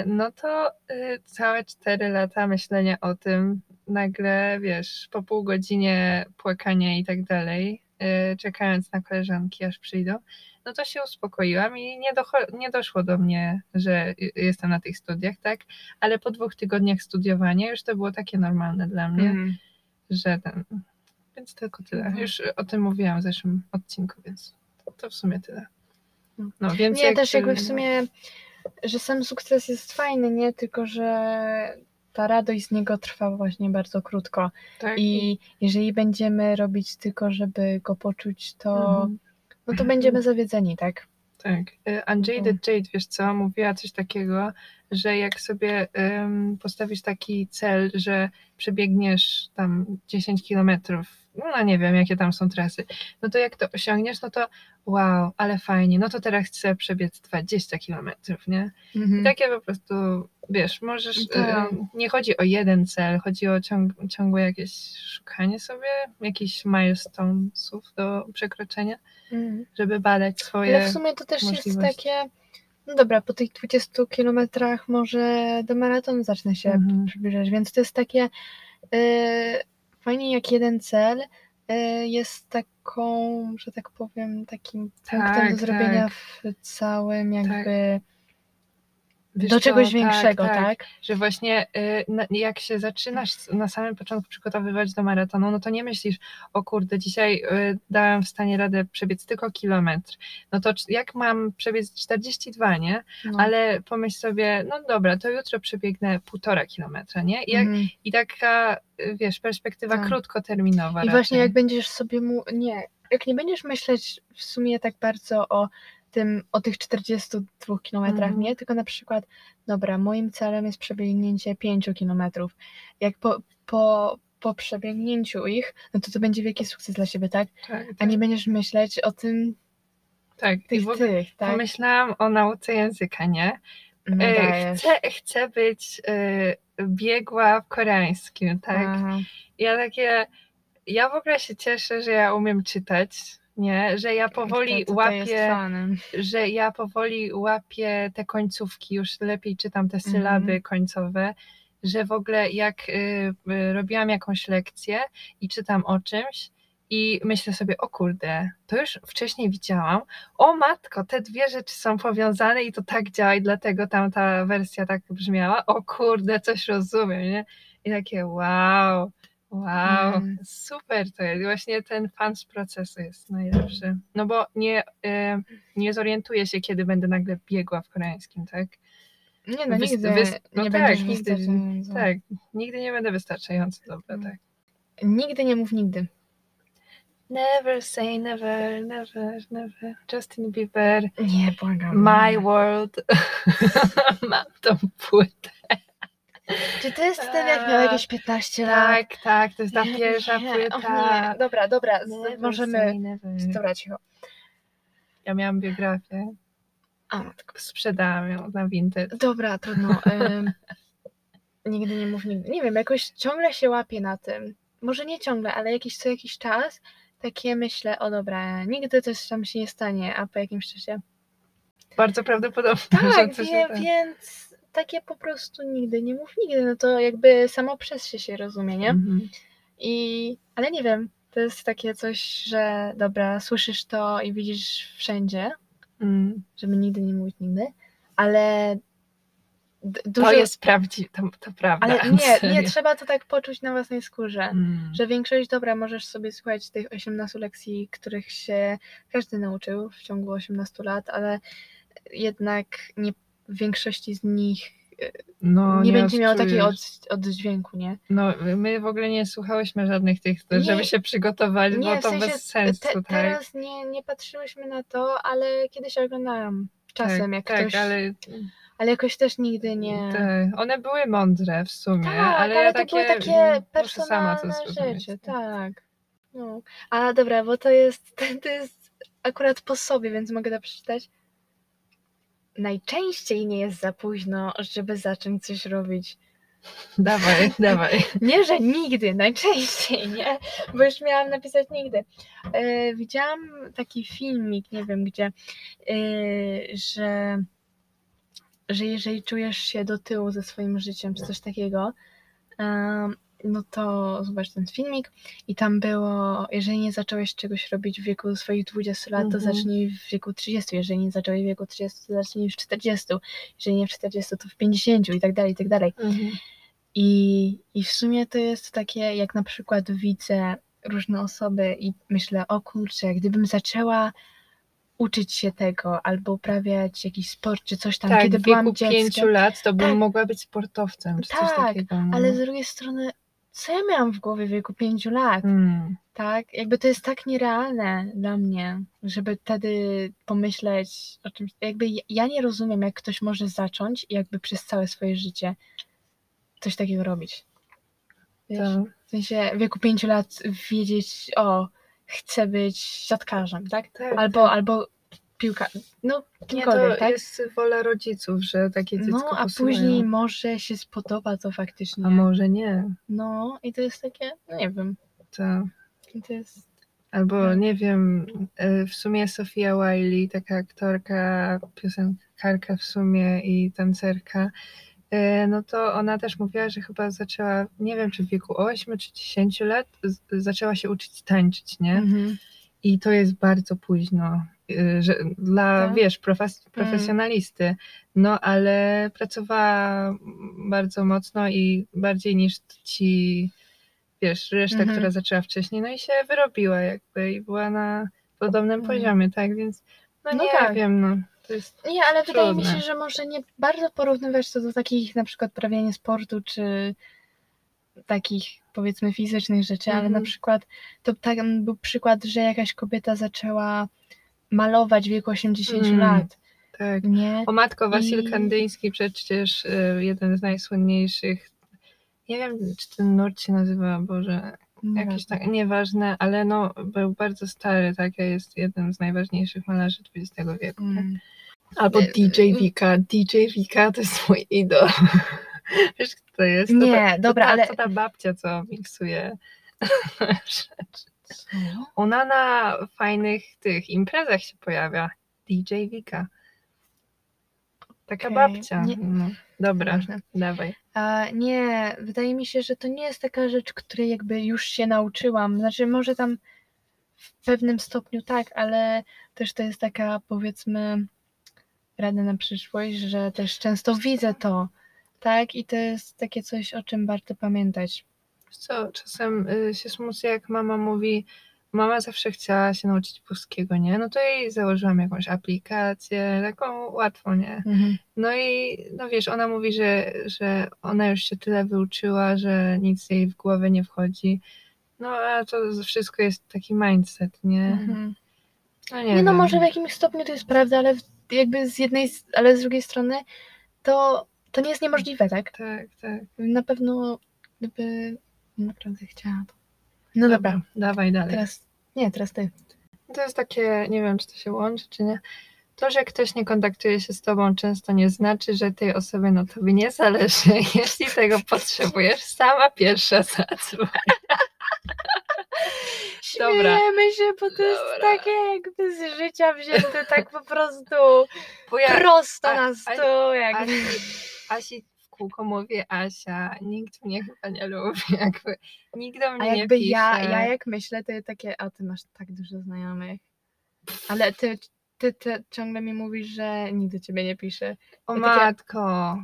no to e, całe cztery lata myślenia o tym, nagle wiesz, po pół godzinie płakania i tak dalej, e, czekając na koleżanki aż przyjdą, no to się uspokoiłam i nie, docho- nie doszło do mnie, że y- jestem na tych studiach, tak? Ale po dwóch tygodniach studiowania już to było takie normalne dla mnie, Mm. że ten, więc tylko tyle. Mhm. Już o tym mówiłam w zeszłym odcinku, więc to, to w sumie tyle. No, więc Nie, jak, też jakby w sumie, że sam sukces jest fajny, nie? Tylko, że ta radość z niego trwa właśnie bardzo krótko. tak, I jeżeli będziemy robić tylko, żeby go poczuć, to, Mhm. no to będziemy zawiedzeni, tak? Tak. Y, Unjaded Mhm. Jade, wiesz co, mówiła coś takiego, że jak sobie ym, postawisz taki cel, że przebiegniesz tam 10 kilometrów, no nie wiem, jakie tam są trasy, no to jak to osiągniesz, no to wow, ale fajnie, no to teraz chcę przebiec 20 kilometrów, nie? I takie po prostu, wiesz, możesz, Tak. ym, nie chodzi o jeden cel, chodzi o ciąg, ciągłe jakieś szukanie sobie, jakichś milestonesów do przekroczenia, Mhm. żeby badać swoje... Ale w sumie to też jest możliwości. takie, no dobra, po tych 20 kilometrach może do maratonu zacznę się Mhm. przybliżać, więc to jest takie y, fajnie jak jeden cel y, jest taką, że tak powiem, takim punktem Tak, do zrobienia tak. w całym jakby Wiesz do czegoś tak, większego, tak, tak? Że właśnie y, na, jak się zaczynasz na samym początku przygotowywać do maratonu, no to nie myślisz, o kurde, dzisiaj y, dałem w stanie radę przebiec tylko kilometr. No to jak mam przebiec 42, nie? No. Ale pomyśl sobie, no dobra, to jutro przebiegnę półtora kilometra, nie? I, jak, Mhm. i taka, y, wiesz, perspektywa Tak. krótkoterminowa. I właśnie raczej. jak będziesz sobie mu. Nie, jak nie będziesz myśleć w sumie tak bardzo o tym, o tych 42 kilometrach, Mhm. nie? Tylko na przykład, dobra, moim celem jest przebiegnięcie 5 kilometrów. Jak po, po, po przebiegnięciu ich, no to to będzie wielki sukces dla siebie, tak? tak, A tak, nie będziesz myśleć o tym, tak. Tych, tych, tak? pomyślałam o nauce języka, nie? No chcę, chcę być e, biegła w koreańskim, tak? Aha. Ja takie, ja w ogóle się cieszę, że ja umiem czytać, nie? Że ja powoli łapię, że ja powoli łapię te końcówki, już lepiej czytam te sylaby końcowe, że w ogóle jak y, y, robiłam jakąś lekcję i czytam o czymś, i myślę sobie, o kurde, to już wcześniej widziałam. O matko, te dwie rzeczy są powiązane i to tak działa i dlatego tamta wersja tak brzmiała. O kurde, coś rozumiem, nie? I takie wow, wow, Mm. super to jest. Właśnie ten fan z procesu jest najlepszy. No bo nie, y, nie zorientuję się, kiedy będę nagle biegła w koreańskim, tak? Nie no, nigdy wys- no nie tak, nigdy-. Tak, nigdy nie będę wystarczająco dobra, Mm. tak. Nigdy nie mów nigdy. Never say never, never, never. Justin Bieber, Nie, błagam. My World. Mam tą płytę. Czy to jest ten, jak miał jakieś 15 lat? Tak, tak, to jest ta pierwsza nie, płyta. nie. Dobra, dobra, Never możemy... never. Dobra, cicho. Ja miałam biografię. A, matko. Sprzedałam ją na Vinted. Dobra, trudno. Ym, nigdy nie mów nigdy. Nie wiem, jakoś ciągle się łapię na tym. Może nie ciągle, ale jakiś co jakiś czas takie myślę, o dobra, nigdy coś tam się nie stanie, a po jakimś czasie. Bardzo prawdopodobne, Tak, wie, tak- więc takie po prostu nigdy nie mów nigdy. No to jakby samo przez się się rozumie, nie? Mhm. I, ale nie wiem, to jest takie coś, że dobra, słyszysz to i widzisz wszędzie, Mm. żeby nigdy nie mówić nigdy, ale dużo... To jest prawdziwe, to, to prawda. Ale nie, nie, trzeba to tak poczuć na własnej skórze. Mm. Że większość, dobra, możesz sobie słuchać tych 18 lekcji, których się każdy nauczył w ciągu 18 lat, ale jednak nie, w większości z nich No, nie, będzie miało takiej od, oddźwięku, nie? No, my w ogóle nie słuchałyśmy żadnych tych, żeby Nie. się przygotować, Nie, bo w to sensie bez sensu, te, tak? teraz nie, nie patrzyłyśmy na to, ale kiedyś oglądałam czasem, tak, jak tak, ktoś, ale... ale jakoś też nigdy nie... tak, one były mądre w sumie, Tak, ale, ale, ja to takie, były takie muszę sama to personalne rzeczy, tak. No. A dobra, bo to jest, to jest akurat po sobie, więc mogę to przeczytać. Najczęściej nie jest za późno, żeby zacząć coś robić. Dawaj, dawaj. Nie, że nigdy, najczęściej, nie? Bo już miałam napisać nigdy. E, widziałam taki filmik, nie wiem gdzie, e, że, że jeżeli czujesz się do tyłu ze swoim życiem, czy coś takiego, no to zobacz ten filmik i tam było, jeżeli nie zacząłeś czegoś robić w wieku swoich 20 lat, to Mhm. zacznij w wieku 30, jeżeli nie zacząłeś w wieku 30, to zacznij w 40, jeżeli nie w 40, to w 50 i tak dalej, i tak dalej. Mhm. I, I w sumie to jest takie, jak na przykład widzę różne osoby i myślę, o kurczę, gdybym zaczęła uczyć się tego albo uprawiać jakiś sport czy coś tam, Tak, kiedy w byłam wieku dzieckiem. pięciu lat to bym Tak. mogła być sportowcem, czy coś Tak, takiego. no. Ale z drugiej strony, co ja miałam w głowie w wieku pięciu lat, Mm. tak? Jakby to jest tak nierealne dla mnie, żeby wtedy pomyśleć o czymś. Jakby ja- nie rozumiem, jak ktoś może zacząć i jakby przez całe swoje życie coś takiego robić. Wiesz? To, W sensie w wieku pięciu lat wiedzieć, o, chcę być siatkarzem, tak? tak, Albo, tak. albo piłka, no Nie, kimkolwiek, to tak? jest wola rodziców, że takie dziecko No, a później może się spodoba to faktycznie. A może nie. No i to jest takie, no nie wiem, To... i to jest... Albo Tak. nie wiem, y, w sumie Sofia Wiley, taka aktorka, piosenkarka w sumie i tancerka, y, no to ona też mówiła, że chyba zaczęła, nie wiem czy w wieku 8 czy 10 lat, zaczęła się uczyć tańczyć, nie? Mhm. I to jest bardzo późno. Y, Że dla, Tak? wiesz, profes- profesjonalisty. No, ale pracowała bardzo mocno i bardziej niż ci, wiesz, reszta, Mhm. która zaczęła wcześniej. No i się wyrobiła jakby i była na podobnym Mhm. poziomie, tak? Więc no, No nie tak. wiem, no. To jest, Nie, ale wydaje mi się, Trudne. że może nie bardzo porównywać to do takich na przykład prawienia sportu, czy takich powiedzmy fizycznych rzeczy, ale Mhm. na przykład to tak był przykład, że jakaś kobieta zaczęła malować w wieku 80 Mm. lat, tak. nie? O matko, Wasil I- Kandyński przecież y, jeden z najsłynniejszych, nie wiem, czy ten nurt się nazywa, Boże, Jakieś tak, nieważne, ale no był bardzo stary, tak, jest jednym z najważniejszych malarzy XX wieku. Mm. Albo Nie, DJ mm. Vika. DJ Vika to jest mój idol. Wiesz, kto to jest? To Nie, ta, dobra, ta, ale- To ta babcia, co miksuje rzeczy. Ona na fajnych tych imprezach się pojawia. DJ Vika. Taka Okej, babcia. nie- No. Dobra, Nieważne. dawaj. A nie, wydaje mi się, że to nie jest taka rzecz, której jakby już się nauczyłam. Znaczy, może tam w pewnym stopniu tak, ale też to jest taka, powiedzmy, rada na przyszłość, że też często widzę to, tak? I to jest takie coś, o czym warto pamiętać. Co, czasem y, się smucę, jak mama mówi, mama zawsze chciała się nauczyć polskiego, nie? No to jej założyłam jakąś aplikację, taką łatwą, nie? No i no wiesz, ona mówi, że, że ona już się tyle wyuczyła, że nic jej w głowę nie wchodzi. No, a to wszystko jest taki mindset, nie? Mhm. No, Nie, nie no może w jakimś stopniu to jest prawda, ale jakby z jednej, ale z drugiej strony to, to nie jest niemożliwe, tak? Tak, tak. Na pewno gdyby naprawdę chciała to. No dobra, Dawaj dalej. teraz, nie, teraz ty. To jest takie, nie wiem, czy to się łączy, czy nie. To, że ktoś nie kontaktuje się z tobą, często nie znaczy, że tej osoby na tobie nie zależy. Jeśli tego potrzebujesz, sama pierwsza zadzwoń. Dobra. Śmiejemy się, bo to jest Dobra. takie jakby z życia wzięte tak po prostu ja prosto a- na a- stół. Jakby. Asi, kółko mówię Asia, nikt mnie chyba nie lubi, jakby nikt do A mnie nie jakby pisze. ja, ja jak myślę, to jest takie, a ty masz tak dużo znajomych. Ale ty, ty, ty ciągle mi mówisz, że nikt do ciebie nie pisze. O Ja takie- matko,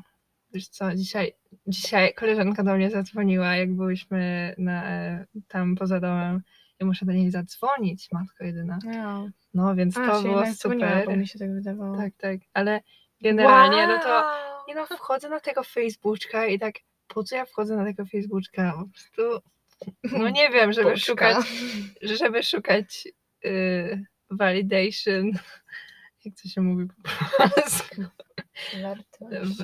wiesz co, dzisiaj, dzisiaj koleżanka do mnie zadzwoniła, jak byłyśmy na, e, tam poza domem. Ja muszę do niej zadzwonić, matko jedyna. No. No, więc A, to było super. mi się tak wydawało. Tak, tak, ale generalnie, no to Wow! Nie no, wchodzę na tego Facebooka i tak, po co ja wchodzę na tego Facebooka? Po prostu, no nie wiem, żeby Puszka. szukać, żeby szukać y, validation, jak to się mówi po polsku?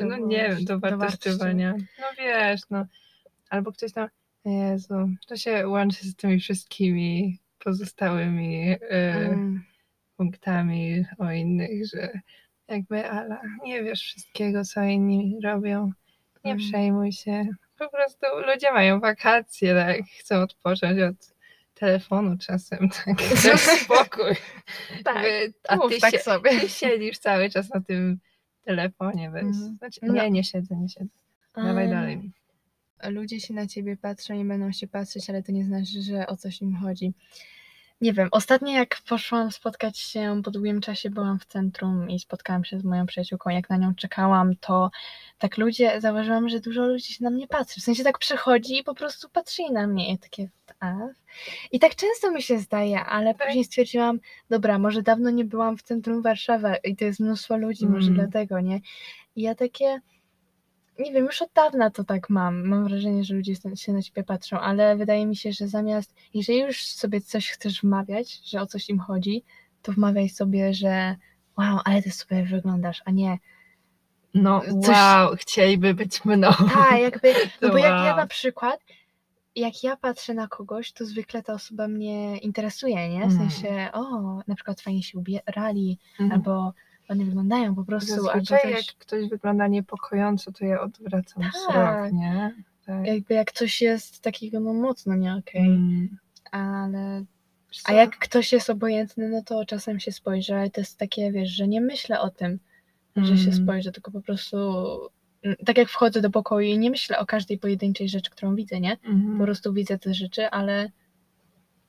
No nie wiem, do wartościowania. No wiesz, no. Albo ktoś tam, Jezu, to się łączy z tymi wszystkimi pozostałymi y, Mm. punktami o innych, że jakby Ala, nie wiesz wszystkiego, co inni robią. Nie Mm. przejmuj się. Po prostu ludzie mają wakacje, tak? Chcą odpocząć od telefonu czasem, tak? Spokój. Tak, Jakby, a ty, tak się, sobie. ty siedzisz cały czas na tym telefonie, weź. Mhm. Znaczy, No. nie, nie siedzę, nie siedzę. Dawaj dalej. Ludzie się na ciebie patrzą i będą się patrzeć, ale to nie znaczy, że o coś im chodzi. Nie wiem, ostatnio jak poszłam spotkać się po długim czasie, byłam w centrum i spotkałam się z moją przyjaciółką, jak na nią czekałam, to tak ludzie, zauważyłam, że dużo ludzi się na mnie patrzy. W sensie tak przychodzi i po prostu patrzyli na mnie. I takie, a? I tak często mi się zdaje, ale Tak. później stwierdziłam, dobra, może dawno nie byłam w centrum Warszawy i to jest mnóstwo ludzi, może Mm. dlatego, nie? I ja takie, nie wiem, już od dawna to tak mam. Mam wrażenie, że ludzie się na ciebie patrzą, ale wydaje mi się, że zamiast, jeżeli już sobie coś chcesz wmawiać, że o coś im chodzi, to wmawiaj sobie, że wow, ale ty super wyglądasz, a nie No coś- wow, chcieliby być mną. tak, jakby, no bo jak ja Wow. na przykład, jak ja patrzę na kogoś, to zwykle ta osoba mnie interesuje, nie? W Mm. sensie, o, na przykład fajnie się ubierali, Mhm. albo ładnie wyglądają po prostu, Zazwyczaj też... jak ktoś wygląda niepokojąco, to ja odwracam Tak. wzrok, nie? Tak. jakby jak coś jest takiego no mocno nie okej, Mm. ale a jak ktoś jest obojętny, no to czasem się spojrzy, ale to jest takie, wiesz, że nie myślę o tym, że się Mm. spojrzę, tylko po prostu mm, tak jak wchodzę do pokoju i nie myślę o każdej pojedynczej rzeczy, którą widzę, nie? Mhm. Po prostu widzę te rzeczy, ale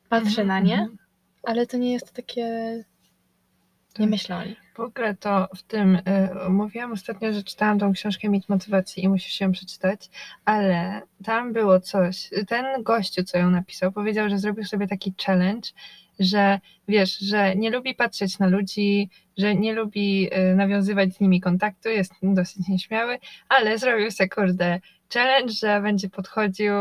patrzę na nie, Mhm. ale to nie jest takie, nie Tak. myślę o nich. W ogóle to w tym y, mówiłam ostatnio, że czytałam tą książkę Mit Motywacji i musisz ją przeczytać, ale tam było coś. Ten gościu, co ją napisał, powiedział, że zrobił sobie taki challenge, że wiesz, że nie lubi patrzeć na ludzi, że nie lubi y, nawiązywać z nimi kontaktu, jest dosyć nieśmiały, ale zrobił sobie kurde challenge, że będzie podchodził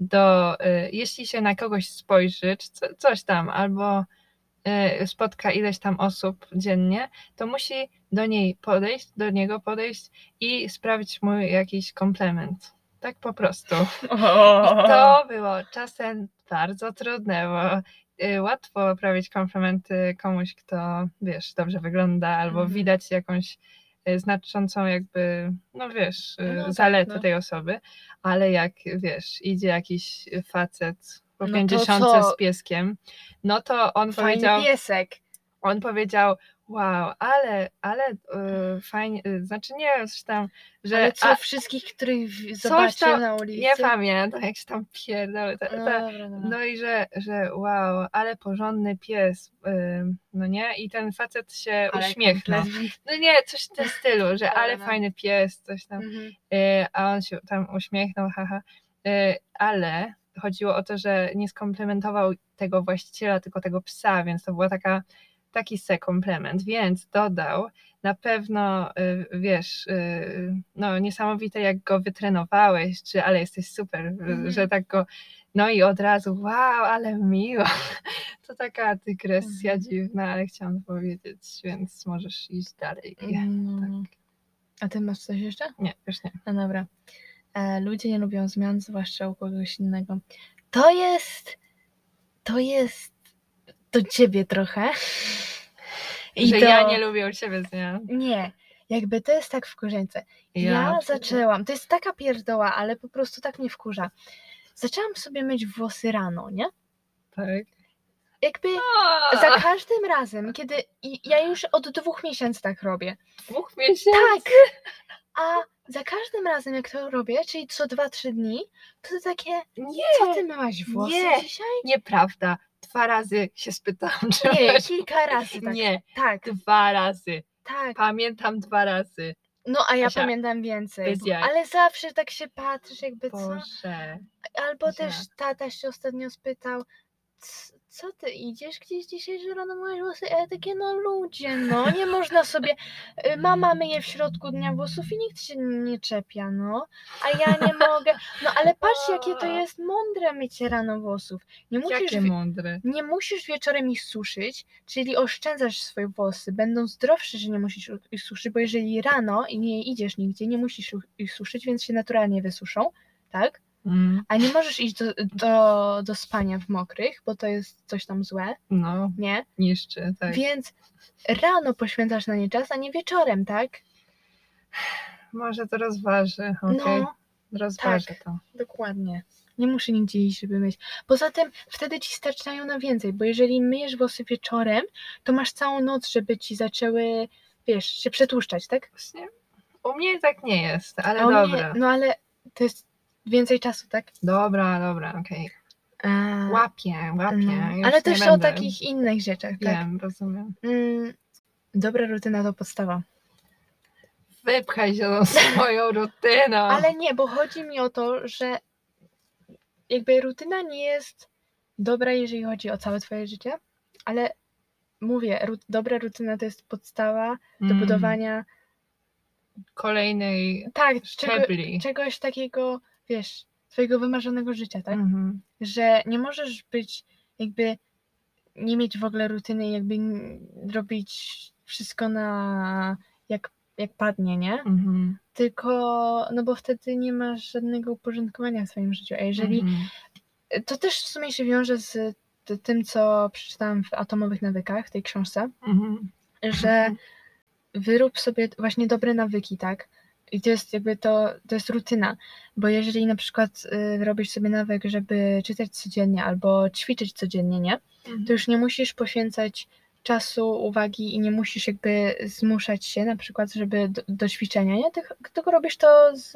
do, y, jeśli się na kogoś spojrzy, czy co, coś tam, albo spotka ileś tam osób dziennie, to musi do niej podejść, do niego podejść i sprawić mu jakiś komplement. Tak po prostu. I to było czasem bardzo trudne, bo y, łatwo prawić komplementy komuś, kto, wiesz, dobrze wygląda, albo Mhm. widać jakąś y, znaczącą jakby, no wiesz, y, No tak, zaletę no. tej osoby, ale jak, wiesz, idzie jakiś facet po No to 50 co? z pieskiem, no to on Fajny powiedział, piesek. on powiedział, wow, ale, ale y, fajnie, y, znaczy nie wiem, coś tam, że Ale co, a, wszystkich, których zobaczył na ulicy? nie pamiętam, jak się tam pierdolę, ta, No, ta, dobra, dobra. no i że, że wow, ale porządny pies, ym, no nie? I ten facet się Ale uśmiechnął. No nie, coś w tym stylu, że ale Dobra. fajny pies, coś tam. Mhm. Y, a on się tam uśmiechnął, haha. Y, ale chodziło o to, że nie skomplementował tego właściciela, tylko tego psa, więc to była taka taki se komplement, więc dodał na pewno, y, wiesz, y, no niesamowite jak go wytrenowałeś, czy ale jesteś super, Mhm. że tak go, no i od razu, wow, ale miło. To taka dygresja Mhm. dziwna, ale chciałam to powiedzieć, więc możesz iść dalej. No. A ty masz coś jeszcze? Nie, już nie. No dobra. E, ludzie nie lubią zmian, zwłaszcza u kogoś innego. To jest. To jest. Do ciebie trochę. I że to- ja nie lubię u ciebie zmian. Nie. Jakby to jest tak wkurzające. Ja, zaczęłam. To jest taka pierdoła, ale po prostu tak mnie wkurza. Zaczęłam sobie myć włosy rano, nie? Tak. Jakby za każdym razem, kiedy. Ja już od dwóch miesięcy tak robię. dwóch miesięcy. Tak! A za każdym razem, jak to robię, czyli co dwa, trzy dni, to to takie. Nie, Co ty myłaś włosy nie. dzisiaj? nieprawda. Dwa razy się spytałam, czy Nie, masz- kilka razy tak. Nie, Tak, dwa razy. tak. Pamiętam dwa razy. No a ja Kasia, pamiętam więcej. bo-. Ale zawsze tak się patrzysz, jakby co. Boże. Albo też jak? tata się ostatnio spytał, "C- co ty idziesz gdzieś dzisiaj, że rano myłeś włosy? Ja takie, no ludzie, no nie można sobie, y, mama myje w środku dnia włosów i nikt się nie czepia, no, a ja nie mogę. No ale patrz, jakie to jest mądre mycie rano włosów. Nie musisz, Jakie mądre. nie musisz wieczorem ich suszyć, czyli oszczędzasz swoje włosy, będą zdrowsze, że nie musisz ich suszyć, bo jeżeli rano i nie idziesz nigdzie, nie musisz ich suszyć, więc się naturalnie wysuszą, tak? Mm, A nie możesz iść do, do, do spania w mokrych, bo to jest coś tam złe, no, nie? niszczy, tak. Więc rano poświęcasz na nie czas, a nie wieczorem, tak? Może to rozważy, okej. No, Rozważy tak. to. dokładnie. Nie muszę nigdzie iść, żeby myć. Poza tym wtedy ci starczają na więcej, bo jeżeli myjesz włosy wieczorem, to masz całą noc, żeby ci zaczęły, wiesz, się przetłuszczać, tak? Właśnie u mnie tak nie jest, ale A u mnie- dobra. no ale to jest więcej czasu, tak? Dobra, dobra, okej. A, Łapię, łapię. no. już Ale nie też o będę. takich innych rzeczach, tak? Wiem, rozumiem. Mm, dobra rutyna to podstawa. Wypchaj się tą swoją rutyną. Ale nie, bo chodzi mi o to, że jakby rutyna nie jest dobra, jeżeli chodzi o całe twoje życie, ale mówię, ru- dobra rutyna to jest podstawa do Mm, budowania Kolejnej tak, czego, szczebli. czegoś takiego, wiesz, twojego wymarzonego życia, tak? Mhm. Że nie możesz być jakby nie mieć w ogóle rutyny jakby robić wszystko na jak, jak padnie, nie? Mhm. Tylko, no bo wtedy nie masz żadnego uporządkowania w swoim życiu. A jeżeli Mhm. to też w sumie się wiąże z tym, co przeczytałam w Atomowych Nawykach, w tej książce, Mhm. że wyrób sobie właśnie dobre nawyki, tak? I to jest jakby to, to jest rutyna, bo jeżeli na przykład y, robisz sobie nawyk, żeby czytać codziennie albo ćwiczyć codziennie, nie? To już nie musisz poświęcać czasu, uwagi i nie musisz jakby zmuszać się na przykład, żeby do, do ćwiczenia, nie? Tylko, tylko robisz to z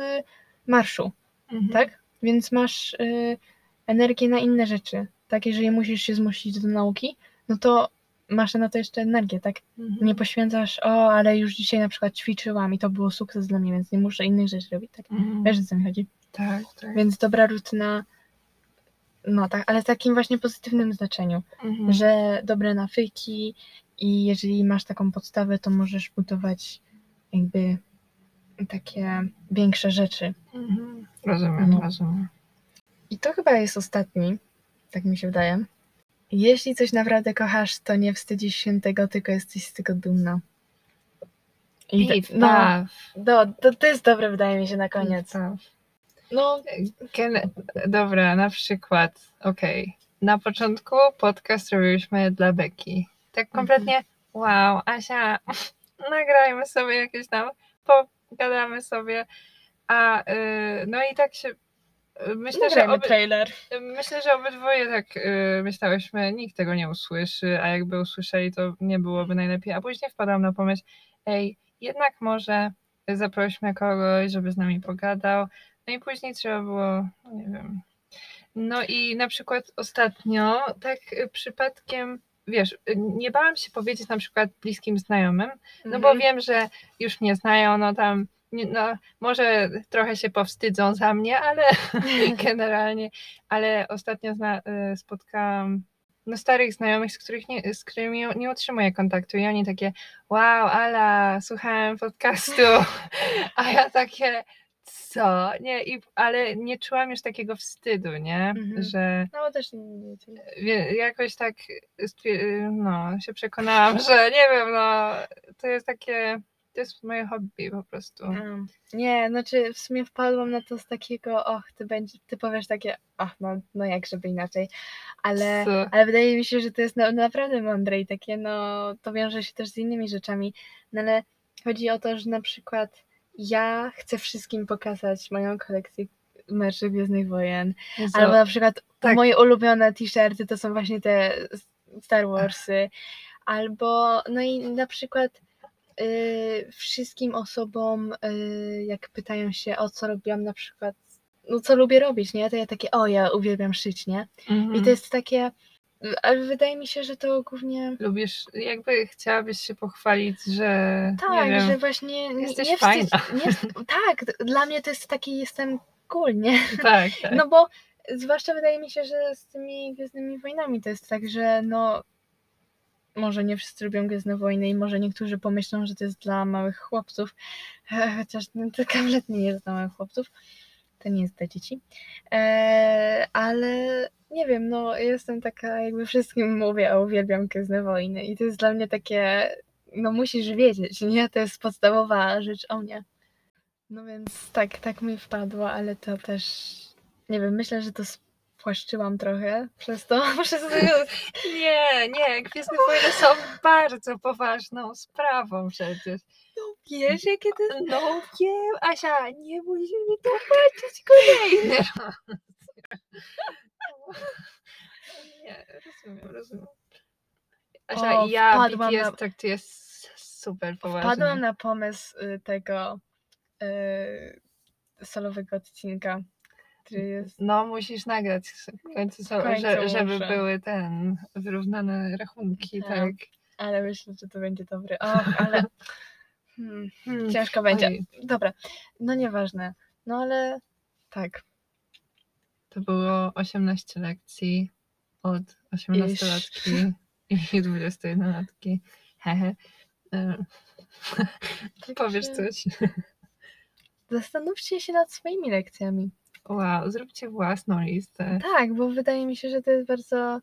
marszu, Mhm. tak? Więc masz y, energię na inne rzeczy, tak? Jeżeli musisz się zmusić do nauki, no to masz na to jeszcze energię, tak? Mhm. Nie poświęcasz, o, ale już dzisiaj na przykład ćwiczyłam i to było sukces dla mnie, więc nie muszę innych rzeczy robić, tak? Mhm. Wiesz, o co mi chodzi? Tak, tak. Więc dobra rutyna, no tak, ale w takim właśnie pozytywnym znaczeniu, Mhm. że dobre nawyki i jeżeli masz taką podstawę, to możesz budować jakby takie większe rzeczy. Mhm. Rozumiem, No. rozumiem. I to chyba jest ostatni, tak mi się wydaje. Jeśli coś naprawdę kochasz, to nie wstydzisz się tego, tylko jesteś z tego dumna. I te- no, no to, to jest dobre, wydaje mi się, na koniec. No, Ken- Dobra, na przykład, okej. Na początku podcast robiliśmy dla Beki. Tak Mhm. kompletnie, wow, Asia, nagrajmy sobie jakieś tam, pogadamy sobie. A y, no i tak się. Myślę, że oby, trailer. myślę, że obydwoje tak y, myślałyśmy, nikt tego nie usłyszy, a jakby usłyszeli, to nie byłoby najlepiej. A później wpadłam na pomysł, ej, jednak może zaprośmy kogoś, żeby z nami pogadał. No i później trzeba było, no nie wiem. No i na przykład ostatnio, tak y, przypadkiem, wiesz, y, nie bałam się powiedzieć na przykład bliskim znajomym, no bo Mhm. wiem, że już mnie znają, no tam, no może trochę się powstydzą za mnie, ale generalnie, ale ostatnio zna, y, spotkałam no, starych znajomych, z, których nie, z którymi nie, utrzymuję kontaktu i oni takie, wow, Ala, słuchałem podcastu, a ja takie, co? Nie, i, ale nie czułam już takiego wstydu, nie? Mhm. Że No też nie, wie- jakoś tak stwier- no, się przekonałam, że nie wiem, no, to jest takie, to jest moje hobby po prostu. Mm. Nie, znaczy w sumie wpadłam na to z takiego, och, ty będzie, ty powiesz takie, ach, no, no jak żeby inaczej, ale, Co? ale wydaje mi się, że to jest na, naprawdę mądre i takie, no, to wiąże się też z innymi rzeczami, no ale chodzi o to, że na przykład ja chcę wszystkim pokazać moją kolekcję merczy Gwiezdnych Wojen, Jezu, albo na przykład tak. moje ulubione t-shirty to są właśnie te Star Warsy. Albo, no i na przykład wszystkim osobom, y, jak pytają się o co robiłam na przykład, no co lubię robić, nie? To ja takie, o ja uwielbiam szyć, nie? Mhm. I to jest takie, ale wydaje mi się, że to głównie Lubisz, jakby chciałabyś się pochwalić, że tak, wiem, że właśnie nie, jesteś nie fajna. wstyd, nie, wstyd- tak, dla mnie to jest taki, jestem cool, nie? tak, tak. No bo zwłaszcza wydaje mi się, że z tymi Gwiezdnymi Wojnami to jest tak, że no może nie wszyscy lubią Gwiezdne Wojny i może niektórzy pomyślą, że to jest dla małych chłopców, chociaż no, to nie jest dla małych chłopców, to nie jest dla dzieci, eee, ale nie wiem, no jestem taka, jakby wszystkim mówię, a uwielbiam Gwiezdne Wojny i to jest dla mnie takie, no musisz wiedzieć, nie? To jest podstawowa rzecz o mnie. No więc tak, tak mi wpadło, ale to też, nie wiem, myślę, że to spłaszczyłam trochę przez to, przez to, Nie, nie, Gwiezdne Wojny są bardzo poważną sprawą przecież. no wiesz, jakie to. No wiem, Asia, nie musisz mi tłumaczyć kolejny raz. Nie, rozumiem, rozumiem. Asia, O, ja BTS na- traktuję super poważnie. Wpadłam na pomysł y, tego y, solowego odcinka, który jest... No, musisz nagrać w końcu, są, W końcu że, żeby muszę. były ten wyrównane rachunki, Tak. tak. Ale myślę, że to będzie dobre. Och, ale... Hmm, Hmm. ciężko będzie. Ojej, Dobra, no nieważne. No ale tak. to było 18 lekcji od 18-latki i 21-latki. Hehe. E, Powiesz coś. Zastanówcie się nad swoimi lekcjami. Wow, zróbcie własną listę. Tak, bo wydaje mi się, że to jest bardzo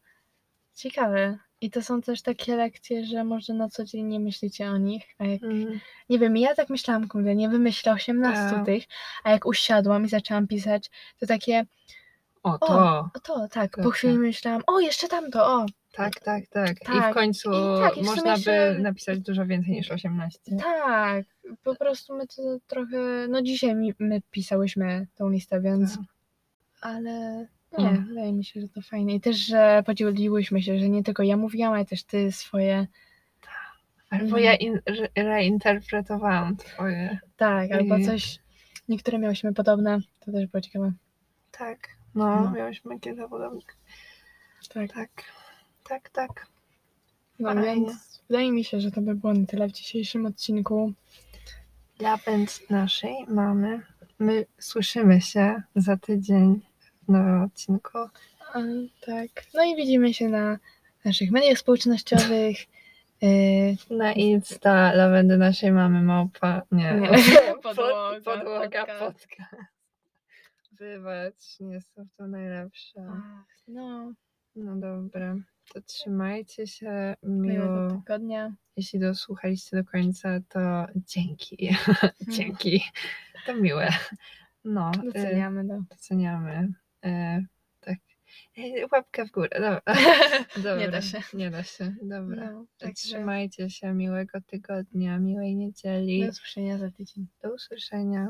ciekawe. I to są też takie lekcje, że może na co dzień nie myślicie o nich. A jak, Mm, nie wiem, ja tak myślałam, kurde, nie wymyślę 18 Tak. tych, a jak usiadłam i zaczęłam pisać, to takie, O, to. o to, tak, po chwili myślałam, o, jeszcze tamto, o, Tak, tak, tak. I Tak, w końcu i tak, i w można by napisać dużo więcej niż 18. tak, po prostu my to trochę, no dzisiaj mi, my pisałyśmy tą listę, więc, Tak. ale nie, Mm. wydaje mi się, że to fajnie. I też, że podzieliłyśmy się, że nie tylko ja mówiłam, ale też ty swoje, Albo Mhm. ja in, re, reinterpretowałam twoje. tak, albo coś, niektóre miałyśmy podobne, to też było ciekawe. Tak. No, No. miałyśmy kilka podobnych. Tak. Tak. Tak, tak. No Fajnie. więc wydaje mi się, że to by było na tyle w dzisiejszym odcinku. Lapęd naszej mamy. My słyszymy się za tydzień w nowym odcinku. A, tak. No i widzimy się na naszych mediach społecznościowych. Yy, Na Insta lawendy naszej mamy małpa. Nie. Nie. Pod, Podłoga, podłoga podcast. podcast. Wybacz, nie są to najlepsze. ach, no, No dobra. To trzymajcie się miłego tygodnia. Jeśli dosłuchaliście do końca, to dzięki. dzięki. To miłe. No. y, Doceniamy to. doceniamy. E, tak. E, Łapkę w górę. Dobra. Dobra. Nie da się. Nie da się. Dobra. No, także Trzymajcie się. Miłego tygodnia, miłej niedzieli. do usłyszenia za tydzień. Do usłyszenia.